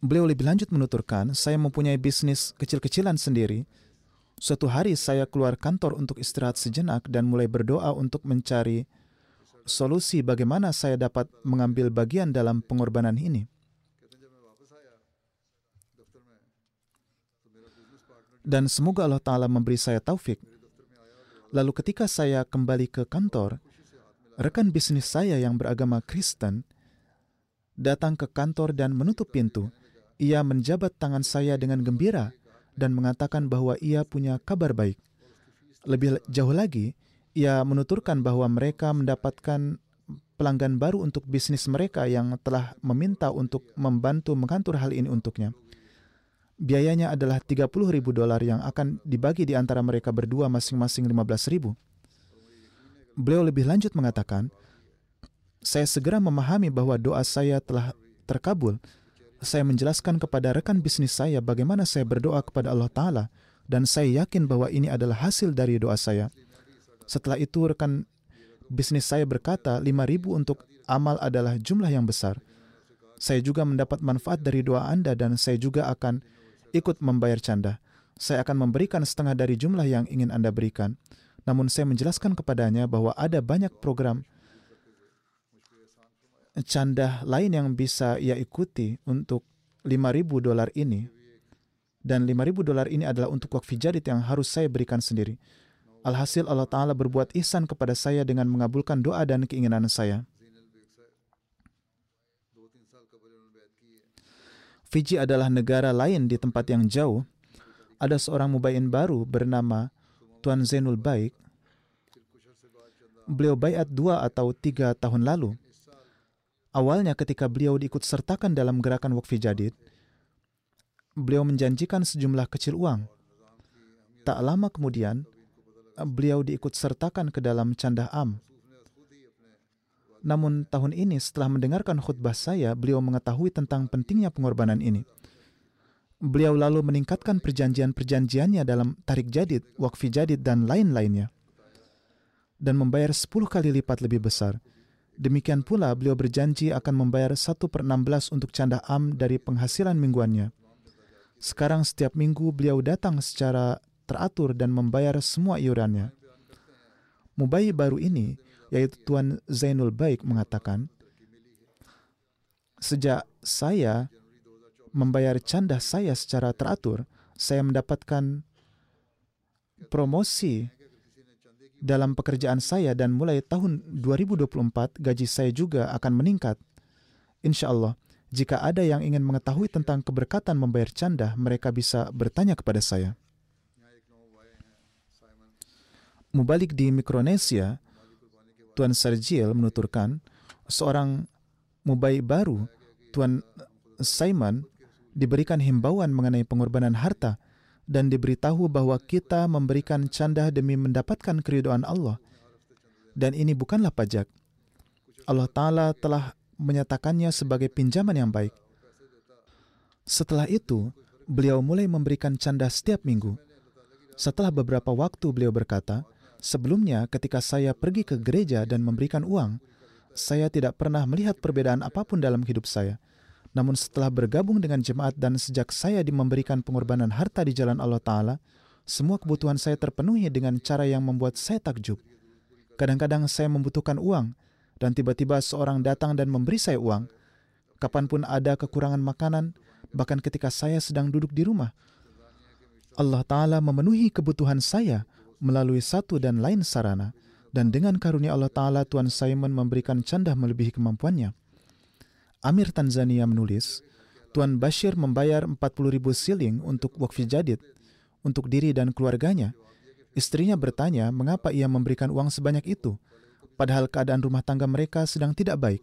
Beliau lebih lanjut menuturkan, saya mempunyai bisnis kecil-kecilan sendiri. Suatu hari saya keluar kantor untuk istirahat sejenak dan mulai berdoa untuk mencari solusi bagaimana saya dapat mengambil bagian dalam pengorbanan ini. Dan semoga Allah Ta'ala memberi saya taufik. Lalu ketika saya kembali ke kantor, rekan bisnis saya yang beragama Kristen datang ke kantor dan menutup pintu. Ia menjabat tangan saya dengan gembira dan mengatakan bahwa ia punya kabar baik. Lebih jauh lagi, ia menuturkan bahwa mereka mendapatkan pelanggan baru untuk bisnis mereka yang telah meminta untuk membantu mengatur hal ini untuknya. Biayanya adalah 30 ribu dolar yang akan dibagi di antara mereka berdua masing-masing 15 ribu. Beliau lebih lanjut mengatakan, saya segera memahami bahwa doa saya telah terkabul. Saya menjelaskan kepada rekan bisnis saya bagaimana saya berdoa kepada Allah Ta'ala dan saya yakin bahwa ini adalah hasil dari doa saya. Setelah itu rekan bisnis saya berkata 5.000 untuk amal adalah jumlah yang besar. Saya juga mendapat manfaat dari doa Anda dan saya juga akan ikut membayar canda. Saya akan memberikan setengah dari jumlah yang ingin Anda berikan. Namun saya menjelaskan kepadanya bahwa ada banyak program canda lain yang bisa ia ikuti untuk 5.000 dolar ini. Dan 5.000 dolar ini adalah untuk wakfi jadid yang harus saya berikan sendiri. Alhasil Allah Ta'ala berbuat ihsan kepada saya dengan mengabulkan doa dan keinginan saya. Fiji adalah negara lain di tempat yang jauh. Ada seorang mubayin baru bernama Tuan Zainul Baik. beliau bayat dua atau tiga tahun lalu. Awalnya ketika beliau diikut sertakan dalam gerakan wakfi jadid, beliau menjanjikan sejumlah kecil uang. Tak lama kemudian, beliau diikut sertakan ke dalam candah am. Namun tahun ini setelah mendengarkan khutbah saya, beliau mengetahui tentang pentingnya pengorbanan ini. Beliau lalu meningkatkan perjanjian-perjanjiannya dalam tarik jadid, wakfi jadid, dan lain-lainnya. Dan membayar 10 kali lipat lebih besar. Demikian pula beliau berjanji akan membayar 1 per 16 untuk candah am dari penghasilan mingguannya. Sekarang setiap minggu beliau datang secara teratur dan membayar semua iurannya. Mubai baru ini, yaitu Tuan Zainul Baik mengatakan, Sejak saya membayar candah saya secara teratur, saya mendapatkan promosi dalam pekerjaan saya dan mulai tahun 2024 gaji saya juga akan meningkat. Insya Allah, jika ada yang ingin mengetahui tentang keberkatan membayar candah, mereka bisa bertanya kepada saya. Mubalik di Mikronesia, Tuan Sergil menuturkan, seorang mubai baru, Tuan Simon, diberikan himbauan mengenai pengorbanan harta dan diberitahu bahwa kita memberikan candah demi mendapatkan keridoan Allah. Dan ini bukanlah pajak. Allah Ta'ala telah menyatakannya sebagai pinjaman yang baik. Setelah itu, beliau mulai memberikan candah setiap minggu. Setelah beberapa waktu beliau berkata, sebelumnya ketika saya pergi ke gereja dan memberikan uang, saya tidak pernah melihat perbedaan apa pun dalam hidup saya – namun setelah bergabung dengan jemaat dan sejak saya memberikan pengorbanan harta di jalan Allah Ta'ala, semua kebutuhan saya terpenuhi dengan cara yang membuat saya takjub. Kadang-kadang saya membutuhkan uang, dan tiba-tiba seorang datang dan memberi saya uang. Kapan pun ada kekurangan makanan, bahkan ketika saya sedang duduk di rumah. Allah Ta'ala memenuhi kebutuhan saya melalui satu dan lain sarana, dan dengan karunia Allah Ta'ala Tuan Simon memberikan candah melebihi kemampuannya. Amir Tanzania menulis, Tuan Bashir membayar 40 ribu siling untuk wakfi jadid untuk diri dan keluarganya. Istrinya bertanya mengapa ia memberikan uang sebanyak itu, padahal keadaan rumah tangga mereka sedang tidak baik.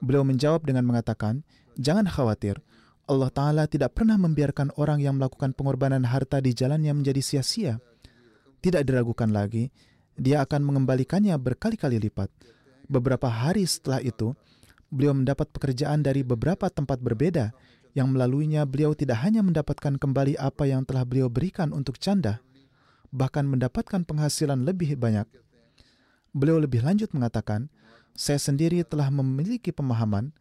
Beliau menjawab dengan mengatakan, Jangan khawatir, Allah Ta'ala tidak pernah membiarkan orang yang melakukan pengorbanan harta di jalannya menjadi sia-sia. Tidak diragukan lagi, dia akan mengembalikannya berkali-kali lipat. Beberapa hari setelah itu, beliau mendapat pekerjaan dari beberapa tempat berbeda, yang melaluinya beliau tidak hanya mendapatkan kembali apa yang telah beliau berikan untuk canda, bahkan mendapatkan penghasilan lebih banyak. Beliau lebih lanjut mengatakan, saya sendiri telah memiliki pemahaman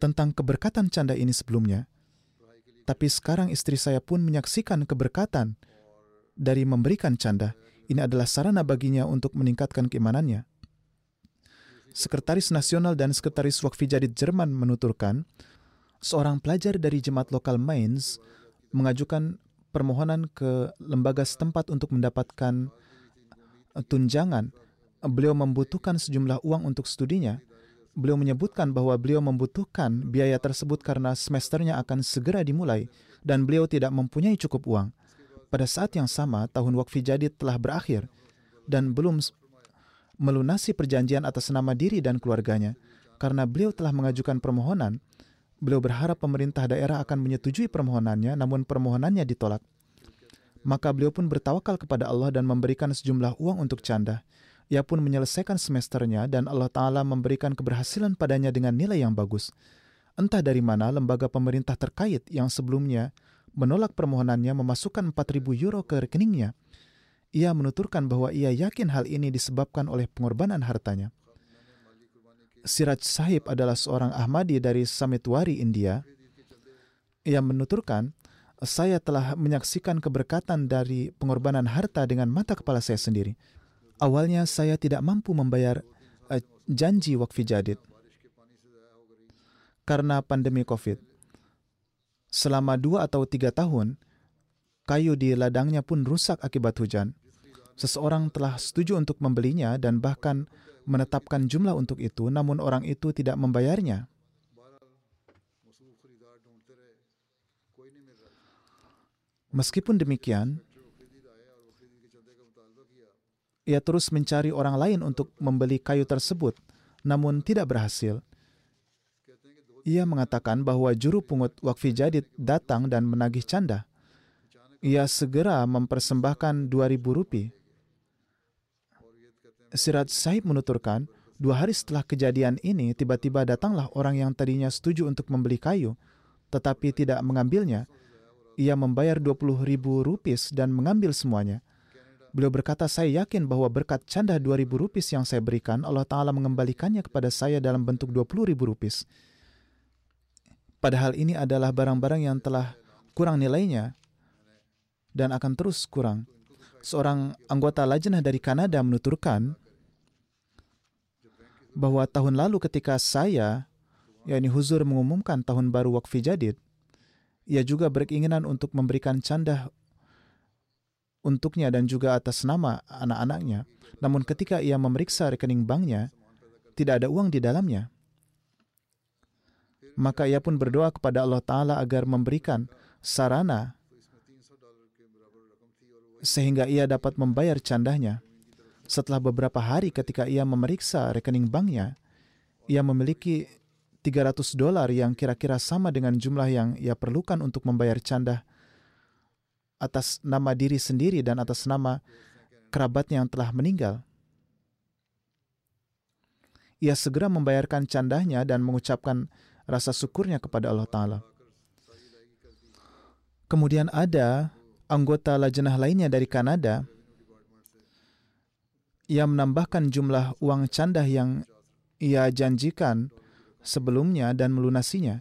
tentang keberkatan canda ini sebelumnya, tapi sekarang istri saya pun menyaksikan keberkatan dari memberikan canda. Ini adalah sarana baginya untuk meningkatkan keimanannya. Sekretaris Nasional dan Sekretaris Wakfi Jadid Jerman menuturkan, seorang pelajar dari jemaat lokal Mainz mengajukan permohonan ke lembaga setempat untuk mendapatkan tunjangan. Beliau membutuhkan sejumlah uang untuk studinya. Beliau menyebutkan bahwa beliau membutuhkan biaya tersebut karena semesternya akan segera dimulai dan beliau tidak mempunyai cukup uang. Pada saat yang sama, tahun wakfi jadid telah berakhir dan belum melunasi perjanjian atas nama diri dan keluarganya. Karena beliau telah mengajukan permohonan, beliau berharap pemerintah daerah akan menyetujui permohonannya, namun permohonannya ditolak. Maka beliau pun bertawakal kepada Allah dan memberikan sejumlah uang untuk canda. Ia pun menyelesaikan semesternya dan Allah Ta'ala memberikan keberhasilan padanya dengan nilai yang bagus. Entah dari mana lembaga pemerintah terkait yang sebelumnya menolak permohonannya memasukkan 4.000 euro ke rekeningnya ia menuturkan bahwa ia yakin hal ini disebabkan oleh pengorbanan hartanya. Siraj Sahib adalah seorang Ahmadi dari Samitwari, India. Ia menuturkan, saya telah menyaksikan keberkatan dari pengorbanan harta dengan mata kepala saya sendiri. Awalnya saya tidak mampu membayar uh, janji wakfi jadid karena pandemi COVID. Selama dua atau tiga tahun, kayu di ladangnya pun rusak akibat hujan seseorang telah setuju untuk membelinya dan bahkan menetapkan jumlah untuk itu, namun orang itu tidak membayarnya. Meskipun demikian, Ia terus mencari orang lain untuk membeli kayu tersebut, namun tidak berhasil. Ia mengatakan bahwa juru pungut wakfi jadid datang dan menagih canda. Ia segera mempersembahkan 2000 rupiah. Sirat Sahib menuturkan, dua hari setelah kejadian ini, tiba-tiba datanglah orang yang tadinya setuju untuk membeli kayu, tetapi tidak mengambilnya. Ia membayar 20 ribu rupis dan mengambil semuanya. Beliau berkata, saya yakin bahwa berkat canda 2000 rupis yang saya berikan, Allah Ta'ala mengembalikannya kepada saya dalam bentuk 20 ribu rupis. Padahal ini adalah barang-barang yang telah kurang nilainya dan akan terus kurang. Seorang anggota lajnah dari Kanada menuturkan bahwa tahun lalu ketika saya, yakni Huzur mengumumkan tahun baru Wakfi Jadid, ia juga berkeinginan untuk memberikan canda untuknya dan juga atas nama anak-anaknya. Namun ketika ia memeriksa rekening banknya, tidak ada uang di dalamnya. Maka ia pun berdoa kepada Allah Ta'ala agar memberikan sarana sehingga ia dapat membayar candanya. Setelah beberapa hari ketika ia memeriksa rekening banknya, ia memiliki 300 dolar yang kira-kira sama dengan jumlah yang ia perlukan untuk membayar canda atas nama diri sendiri dan atas nama kerabatnya yang telah meninggal. Ia segera membayarkan candahnya dan mengucapkan rasa syukurnya kepada Allah Ta'ala. Kemudian ada anggota lajnah lainnya dari Kanada ia menambahkan jumlah uang candah yang ia janjikan sebelumnya dan melunasinya.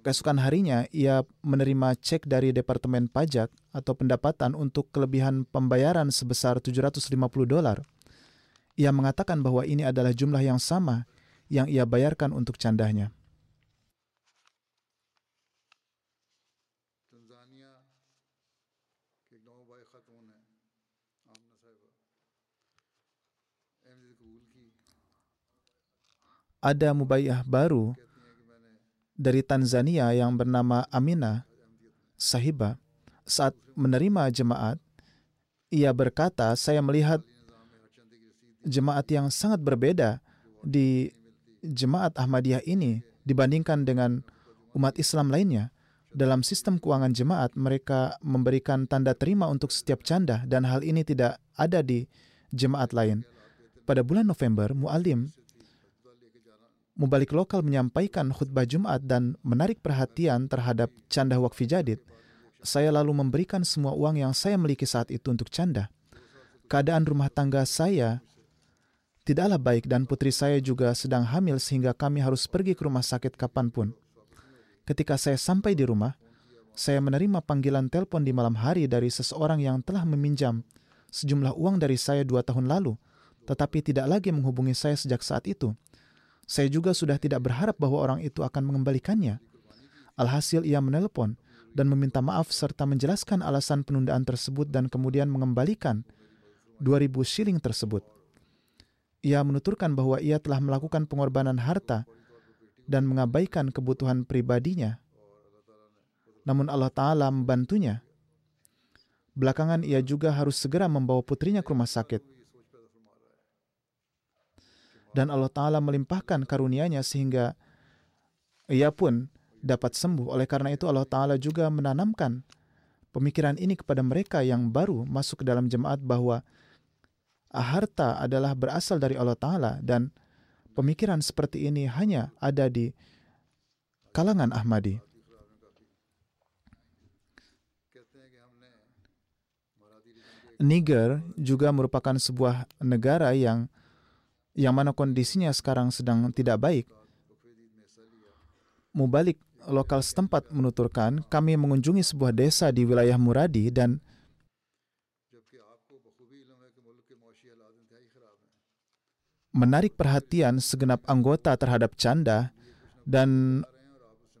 Keesokan harinya, ia menerima cek dari Departemen Pajak atau pendapatan untuk kelebihan pembayaran sebesar 750 dolar. Ia mengatakan bahwa ini adalah jumlah yang sama yang ia bayarkan untuk candahnya. Ada mubayyah baru dari Tanzania yang bernama Amina Sahiba. Saat menerima jemaat ia berkata saya melihat jemaat yang sangat berbeda di jemaat Ahmadiyah ini dibandingkan dengan umat Islam lainnya. Dalam sistem keuangan jemaat mereka memberikan tanda terima untuk setiap canda dan hal ini tidak ada di jemaat lain. Pada bulan November mualim Mubalik lokal menyampaikan khutbah Jumat dan menarik perhatian terhadap canda wakfi jadid, saya lalu memberikan semua uang yang saya miliki saat itu untuk canda. Keadaan rumah tangga saya tidaklah baik dan putri saya juga sedang hamil sehingga kami harus pergi ke rumah sakit kapan pun. Ketika saya sampai di rumah, saya menerima panggilan telepon di malam hari dari seseorang yang telah meminjam sejumlah uang dari saya dua tahun lalu, tetapi tidak lagi menghubungi saya sejak saat itu. Saya juga sudah tidak berharap bahwa orang itu akan mengembalikannya. Alhasil ia menelpon dan meminta maaf serta menjelaskan alasan penundaan tersebut dan kemudian mengembalikan 2000 shilling tersebut. Ia menuturkan bahwa ia telah melakukan pengorbanan harta dan mengabaikan kebutuhan pribadinya. Namun Allah Ta'ala membantunya. Belakangan ia juga harus segera membawa putrinya ke rumah sakit dan Allah Ta'ala melimpahkan karunia-Nya sehingga ia pun dapat sembuh. Oleh karena itu Allah Ta'ala juga menanamkan pemikiran ini kepada mereka yang baru masuk ke dalam jemaat bahwa harta adalah berasal dari Allah Ta'ala dan pemikiran seperti ini hanya ada di kalangan Ahmadi. Niger juga merupakan sebuah negara yang yang mana kondisinya sekarang sedang tidak baik. Mubalik lokal setempat menuturkan, kami mengunjungi sebuah desa di wilayah Muradi dan menarik perhatian segenap anggota terhadap canda dan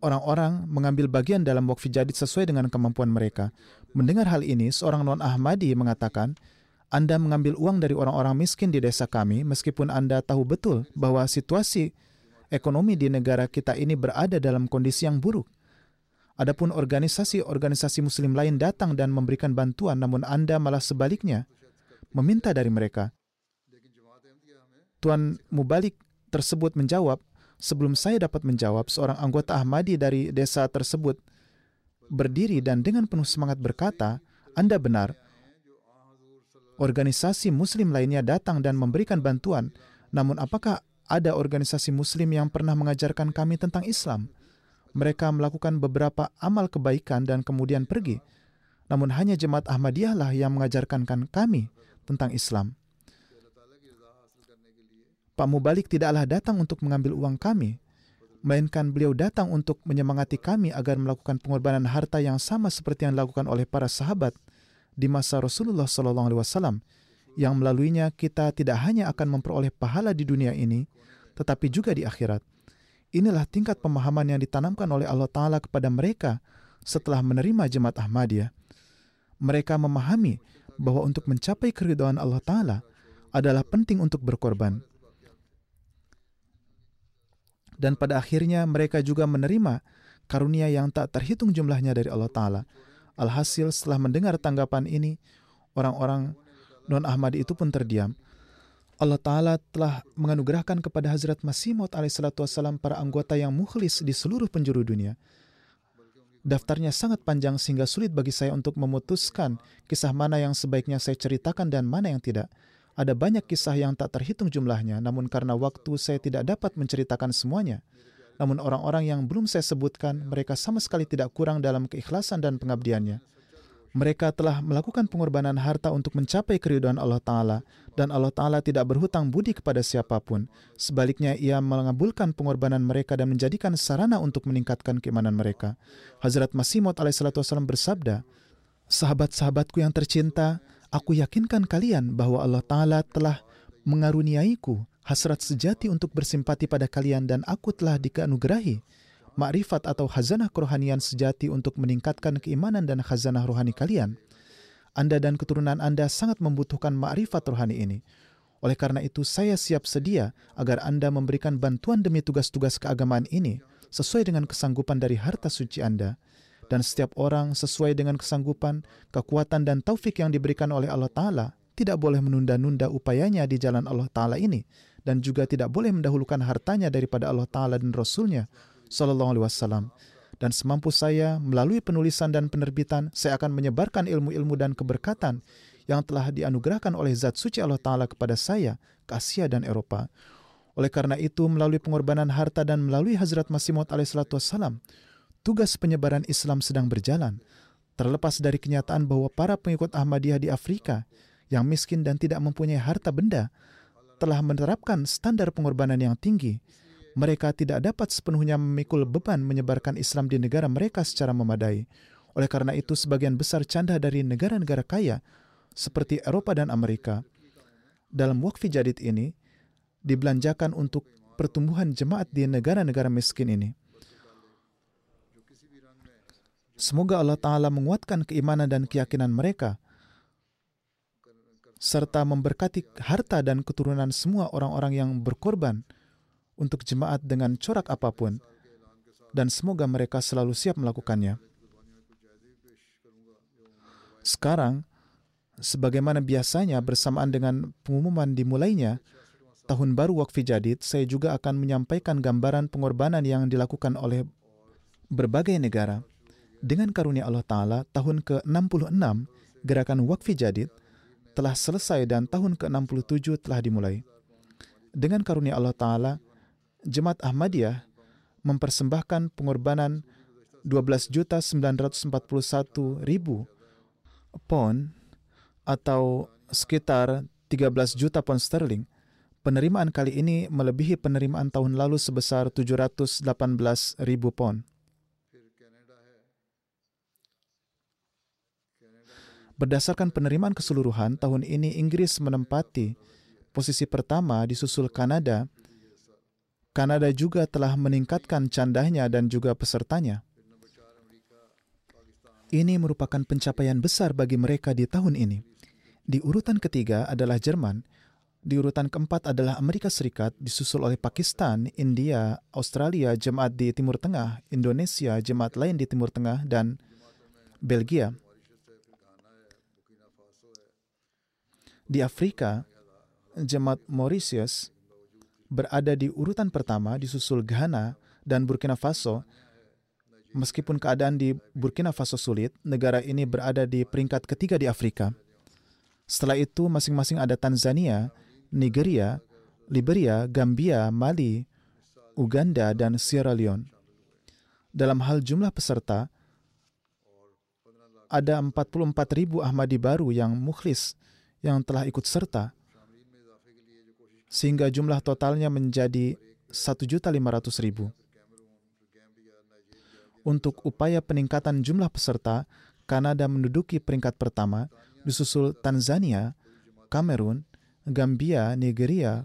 orang-orang mengambil bagian dalam wakfi jadid sesuai dengan kemampuan mereka. Mendengar hal ini, seorang non-Ahmadi mengatakan, anda mengambil uang dari orang-orang miskin di desa kami, meskipun Anda tahu betul bahwa situasi ekonomi di negara kita ini berada dalam kondisi yang buruk. Adapun organisasi-organisasi Muslim lain datang dan memberikan bantuan, namun Anda malah sebaliknya meminta dari mereka. Tuan Mubalik tersebut menjawab, sebelum saya dapat menjawab, seorang anggota Ahmadi dari desa tersebut berdiri dan dengan penuh semangat berkata, Anda benar, organisasi muslim lainnya datang dan memberikan bantuan, namun apakah ada organisasi muslim yang pernah mengajarkan kami tentang Islam? Mereka melakukan beberapa amal kebaikan dan kemudian pergi. Namun hanya jemaat Ahmadiyah lah yang mengajarkan kami tentang Islam. Pak Mubalik tidaklah datang untuk mengambil uang kami, melainkan beliau datang untuk menyemangati kami agar melakukan pengorbanan harta yang sama seperti yang dilakukan oleh para sahabat di masa Rasulullah SAW, yang melaluinya kita tidak hanya akan memperoleh pahala di dunia ini, tetapi juga di akhirat. Inilah tingkat pemahaman yang ditanamkan oleh Allah Ta'ala kepada mereka setelah menerima jemaat Ahmadiyah. Mereka memahami bahwa untuk mencapai keridhaan Allah Ta'ala adalah penting untuk berkorban dan pada akhirnya mereka juga menerima karunia yang tak terhitung jumlahnya dari Allah Ta'ala. Alhasil setelah mendengar tanggapan ini, orang-orang non-Ahmadi itu pun terdiam. Allah Ta'ala telah menganugerahkan kepada Hazrat Masih Maud wassalam para anggota yang mukhlis di seluruh penjuru dunia. Daftarnya sangat panjang sehingga sulit bagi saya untuk memutuskan kisah mana yang sebaiknya saya ceritakan dan mana yang tidak. Ada banyak kisah yang tak terhitung jumlahnya, namun karena waktu saya tidak dapat menceritakan semuanya. Namun orang-orang yang belum saya sebutkan, mereka sama sekali tidak kurang dalam keikhlasan dan pengabdiannya. Mereka telah melakukan pengorbanan harta untuk mencapai keridhaan Allah Ta'ala, dan Allah Ta'ala tidak berhutang budi kepada siapa pun. Sebaliknya, ia mengabulkan pengorbanan mereka dan menjadikan sarana untuk meningkatkan keimanan mereka. Hazrat Masih Maud bersabda, Sahabat-sahabatku yang tercinta, Aku yakinkan kalian bahwa Allah Ta'ala telah mengaruniaiku hasrat sejati untuk bersimpati pada kalian dan aku telah dikanugerahi makrifat atau khazanah kerohanian sejati untuk meningkatkan keimanan dan khazanah rohani kalian. Anda dan keturunan Anda sangat membutuhkan makrifat rohani ini. Oleh karena itu, saya siap sedia agar Anda memberikan bantuan demi tugas-tugas keagamaan ini sesuai dengan kesanggupan dari harta suci Anda dan setiap orang sesuai dengan kesanggupan, kekuatan dan taufik yang diberikan oleh Allah Ta'ala tidak boleh menunda-nunda upayanya di jalan Allah Ta'ala ini dan juga tidak boleh mendahulukan hartanya daripada Allah Ta'ala dan Rasulnya Sallallahu Alaihi Wasallam. Dan semampu saya, melalui penulisan dan penerbitan, saya akan menyebarkan ilmu-ilmu dan keberkatan yang telah dianugerahkan oleh zat suci Allah Ta'ala kepada saya ke Asia dan Eropa. Oleh karena itu, melalui pengorbanan harta dan melalui Hazrat Masih Maud alaihissalam, tugas penyebaran Islam sedang berjalan, terlepas dari kenyataan bahwa para pengikut Ahmadiyah di Afrika yang miskin dan tidak mempunyai harta benda telah menerapkan standar pengorbanan yang tinggi. Mereka tidak dapat sepenuhnya memikul beban menyebarkan Islam di negara mereka secara memadai. Oleh karena itu, sebagian besar canda dari negara-negara kaya seperti Eropa dan Amerika dalam wakfi jadid ini dibelanjakan untuk pertumbuhan jemaat di negara-negara miskin ini. Semoga Allah Ta'ala menguatkan keimanan dan keyakinan mereka, serta memberkati harta dan keturunan semua orang-orang yang berkorban untuk jemaat dengan corak apa pun, dan semoga mereka selalu siap melakukannya. Sekarang, sebagaimana biasanya bersamaan dengan pengumuman dimulainya tahun baru Wakfi Jadid, saya juga akan menyampaikan gambaran pengorbanan yang dilakukan oleh berbagai negara. Dengan karunia Allah Ta'ala, tahun ke-66 gerakan Wakfi Jadid telah selesai dan tahun ke-67 telah dimulai. Dengan karunia Allah Ta'ala, Jemaat Ahmadiyah mempersembahkan pengorbanan 12.941.000 pon atau sekitar 13 juta pon sterling. Penerimaan kali ini melebihi penerimaan tahun lalu sebesar 718.000 pon. Berdasarkan penerimaan keseluruhan, tahun ini Inggris menempati posisi pertama di susul Kanada. Kanada juga telah meningkatkan candahnya dan juga pesertanya. Ini merupakan pencapaian besar bagi mereka di tahun ini. Di urutan ketiga adalah Jerman, di urutan keempat adalah Amerika Serikat, disusul oleh Pakistan, India, Australia, jemaat di Timur Tengah, Indonesia, jemaat lain di Timur Tengah, dan Belgia. Di Afrika, jemaat Mauritius, berada di urutan pertama disusul Ghana dan Burkina Faso. Meskipun keadaan di Burkina Faso sulit, negara ini berada di peringkat ketiga di Afrika. Setelah itu masing-masing ada Tanzania, Nigeria, Liberia, Gambia, Mali, Uganda, dan Sierra Leone. Dalam hal jumlah peserta, ada 44 ribu Ahmadi baru yang mukhlis yang telah ikut serta, sehingga jumlah totalnya menjadi 1.500.000. Untuk upaya peningkatan jumlah peserta, Kanada menduduki peringkat pertama, disusul Tanzania, Kamerun, Gambia, Nigeria,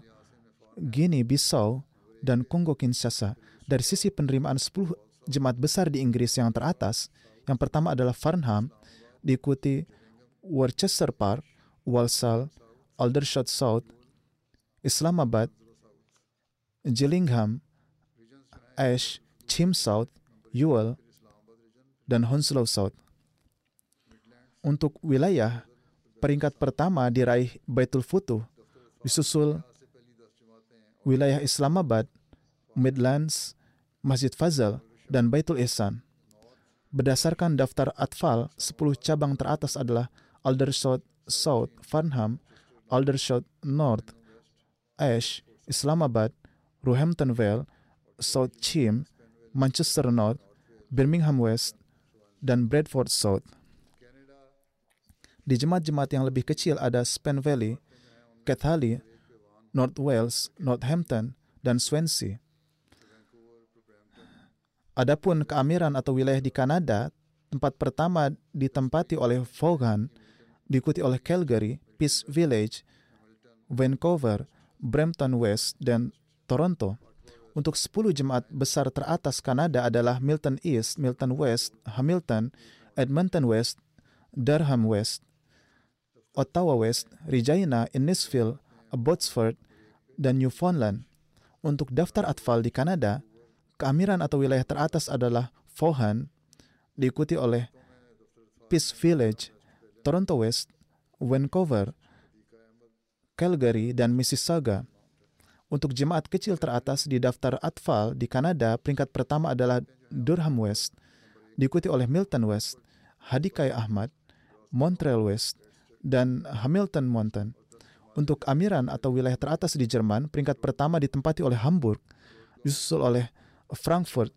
Guinea Bissau, dan Kongo Kinshasa. Dari sisi penerimaan 10 jemaat besar di Inggris yang teratas, yang pertama adalah Farnham, diikuti Worcester Park, Walsall, Aldershot South, Islamabad, Gillingham, Ash, Chim South, Ewell, dan Hounslow South. Untuk wilayah, peringkat pertama diraih Baitul Futuh, disusul wilayah Islamabad, Midlands, Masjid Fazal, dan Baitul Ihsan. Berdasarkan daftar atfal, 10 cabang teratas adalah Aldershot South, Farnham, Aldershot North, Ash, Islamabad, Roehampton Vale, South Chim, Manchester North, Birmingham West, dan Bradford South. Di jemaat-jemaat yang lebih kecil ada Spen Valley, Cathali, North Wales, Northampton, dan Swansea. Adapun keamiran atau wilayah di Kanada, tempat pertama ditempati oleh Vaughan, diikuti oleh Calgary, Peace Village, Vancouver, Brampton West, dan Toronto. Untuk 10 jemaat besar teratas Kanada adalah Milton East, Milton West, Hamilton, Edmonton West, Durham West, Ottawa West, Regina, Innisfil, Abbotsford, dan Newfoundland. Untuk daftar atfal di Kanada, keamiran atau wilayah teratas adalah Vaughan, diikuti oleh Peace Village, Toronto West, Vancouver, Calgary, dan Mississauga. Untuk jemaat kecil teratas di daftar atfal di Kanada, peringkat pertama adalah Durham West, diikuti oleh Milton West, Hadikai Ahmad, Montreal West, dan Hamilton Mountain. Untuk amiran atau wilayah teratas di Jerman, peringkat pertama ditempati oleh Hamburg, disusul oleh Frankfurt,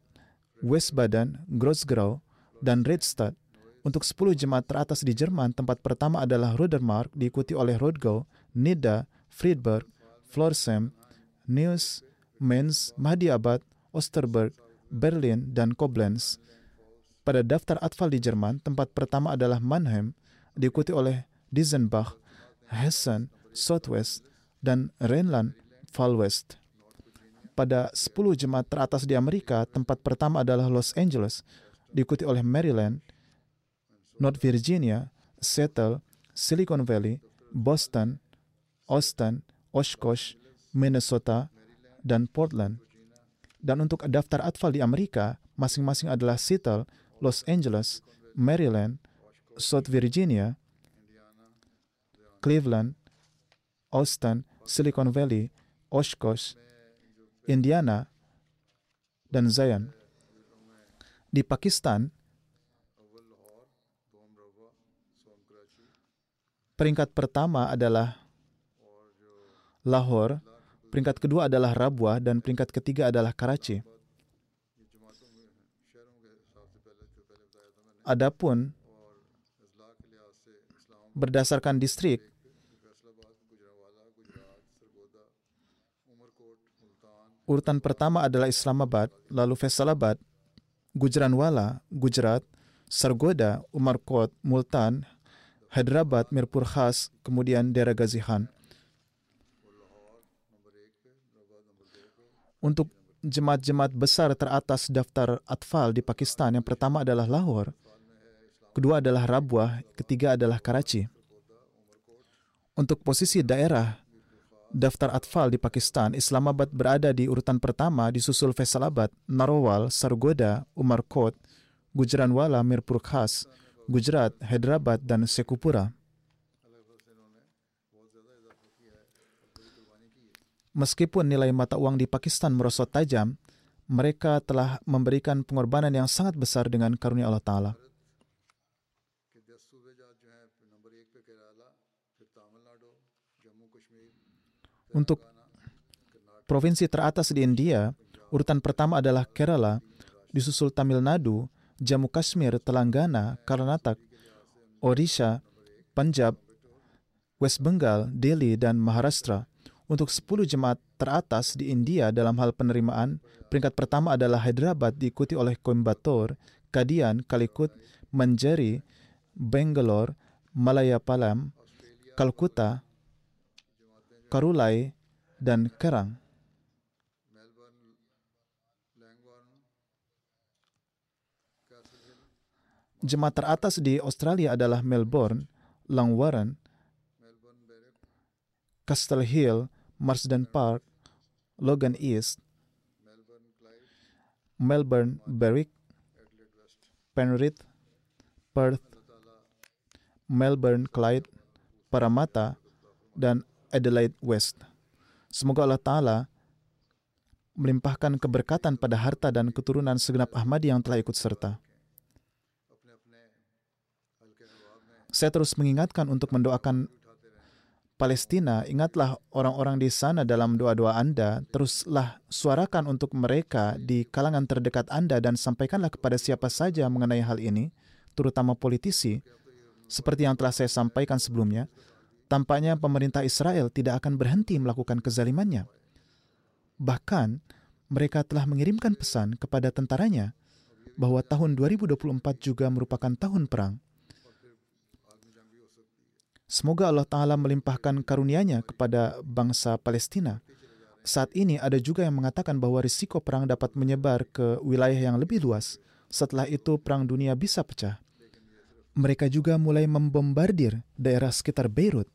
Westbaden, Grossgrau, dan Redstadt. Untuk 10 jemaat teratas di Jerman, tempat pertama adalah Rudermark, diikuti oleh Rodgau, Nida, Friedberg, Florsheim, Neuss, Mainz, Mahdiabad, Osterberg, Berlin, dan Koblenz. Pada daftar atfal di Jerman, tempat pertama adalah Mannheim, diikuti oleh Dizenbach, Hessen, Southwest, dan Rhineland-Pfalz. Pada 10 jemaat teratas di Amerika, tempat pertama adalah Los Angeles, diikuti oleh Maryland, North Virginia, Seattle, Silicon Valley, Boston, Austin, Oshkosh, Minnesota, dan Portland. Dan untuk daftar atfal di Amerika, masing-masing adalah Seattle, Los Angeles, Maryland, South Virginia, Cleveland, Austin, Silicon Valley, Oshkosh, Indiana, dan Zion. Di Pakistan, peringkat pertama adalah Lahore, peringkat kedua adalah Rabwa, dan peringkat ketiga adalah Karachi. Adapun berdasarkan distrik, urutan pertama adalah Islamabad, lalu Faisalabad, Gujranwala, Gujarat, Sargoda, Umarkot, Multan, Hyderabad, Mirpur Khas, kemudian daerah Gazihan. Untuk jemaat-jemaat besar teratas daftar atfal di Pakistan, yang pertama adalah Lahore, kedua adalah Rabwah, ketiga adalah Karachi. Untuk posisi daerah daftar atfal di Pakistan, Islamabad berada di urutan pertama disusul Faisalabad, Narowal, Sargoda, Umarkot, Gujranwala, Mirpur Khas, Gujarat, Hyderabad, dan Sekupura. Meskipun nilai mata uang di Pakistan merosot tajam, mereka telah memberikan pengorbanan yang sangat besar dengan karunia Allah Ta'ala. Untuk provinsi teratas di India, urutan pertama adalah Kerala, disusul Tamil Nadu, Jammu Kashmir, Telangana, Karnataka, Odisha, Punjab, West Bengal, Delhi, dan Maharashtra. Untuk 10 jemaat teratas di India dalam hal penerimaan, peringkat pertama adalah Hyderabad diikuti oleh Coimbatore, Kadian, Calicut, Manjari, Bangalore, Malayapalam, Kalkuta, Karulai, dan Kerang. Jemaat teratas di Australia adalah Melbourne, Langwarren, Castle Hill, Marsden Park, Logan East, Melbourne, Berwick, Penrith, Perth, Melbourne, Clyde, Parramatta, dan Adelaide West. Semoga Allah Ta'ala melimpahkan keberkatan pada harta dan keturunan segenap Ahmadi yang telah ikut serta. Saya terus mengingatkan untuk mendoakan Palestina, ingatlah orang-orang di sana dalam doa-doa Anda, teruslah suarakan untuk mereka di kalangan terdekat Anda dan sampaikanlah kepada siapa saja mengenai hal ini, terutama politisi, seperti yang telah saya sampaikan sebelumnya, tampaknya pemerintah Israel tidak akan berhenti melakukan kezalimannya. Bahkan, mereka telah mengirimkan pesan kepada tentaranya bahwa tahun 2024 juga merupakan tahun perang. Semoga Allah Ta'ala melimpahkan karunia-Nya kepada bangsa Palestina. Saat ini ada juga yang mengatakan bahwa risiko perang dapat menyebar ke wilayah yang lebih luas. Setelah itu perang dunia bisa pecah. Mereka juga mulai membombardir daerah sekitar Beirut.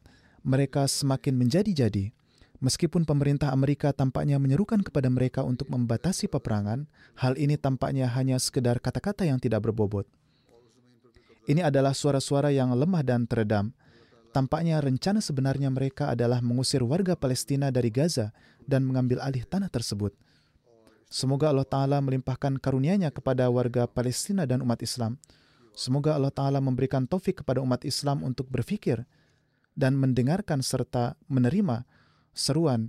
Mereka semakin menjadi-jadi. Meskipun pemerintah Amerika tampaknya menyerukan kepada mereka untuk membatasi peperangan, hal ini tampaknya hanya sekedar kata-kata yang tidak berbobot. Ini adalah suara-suara yang lemah dan teredam, Tampaknya rencana sebenarnya mereka adalah mengusir warga Palestina dari Gaza dan mengambil alih tanah tersebut. Semoga Allah Ta'ala melimpahkan karunia-Nya kepada warga Palestina dan umat Islam. Semoga Allah Ta'ala memberikan taufik kepada umat Islam untuk berfikir dan mendengarkan serta menerima seruan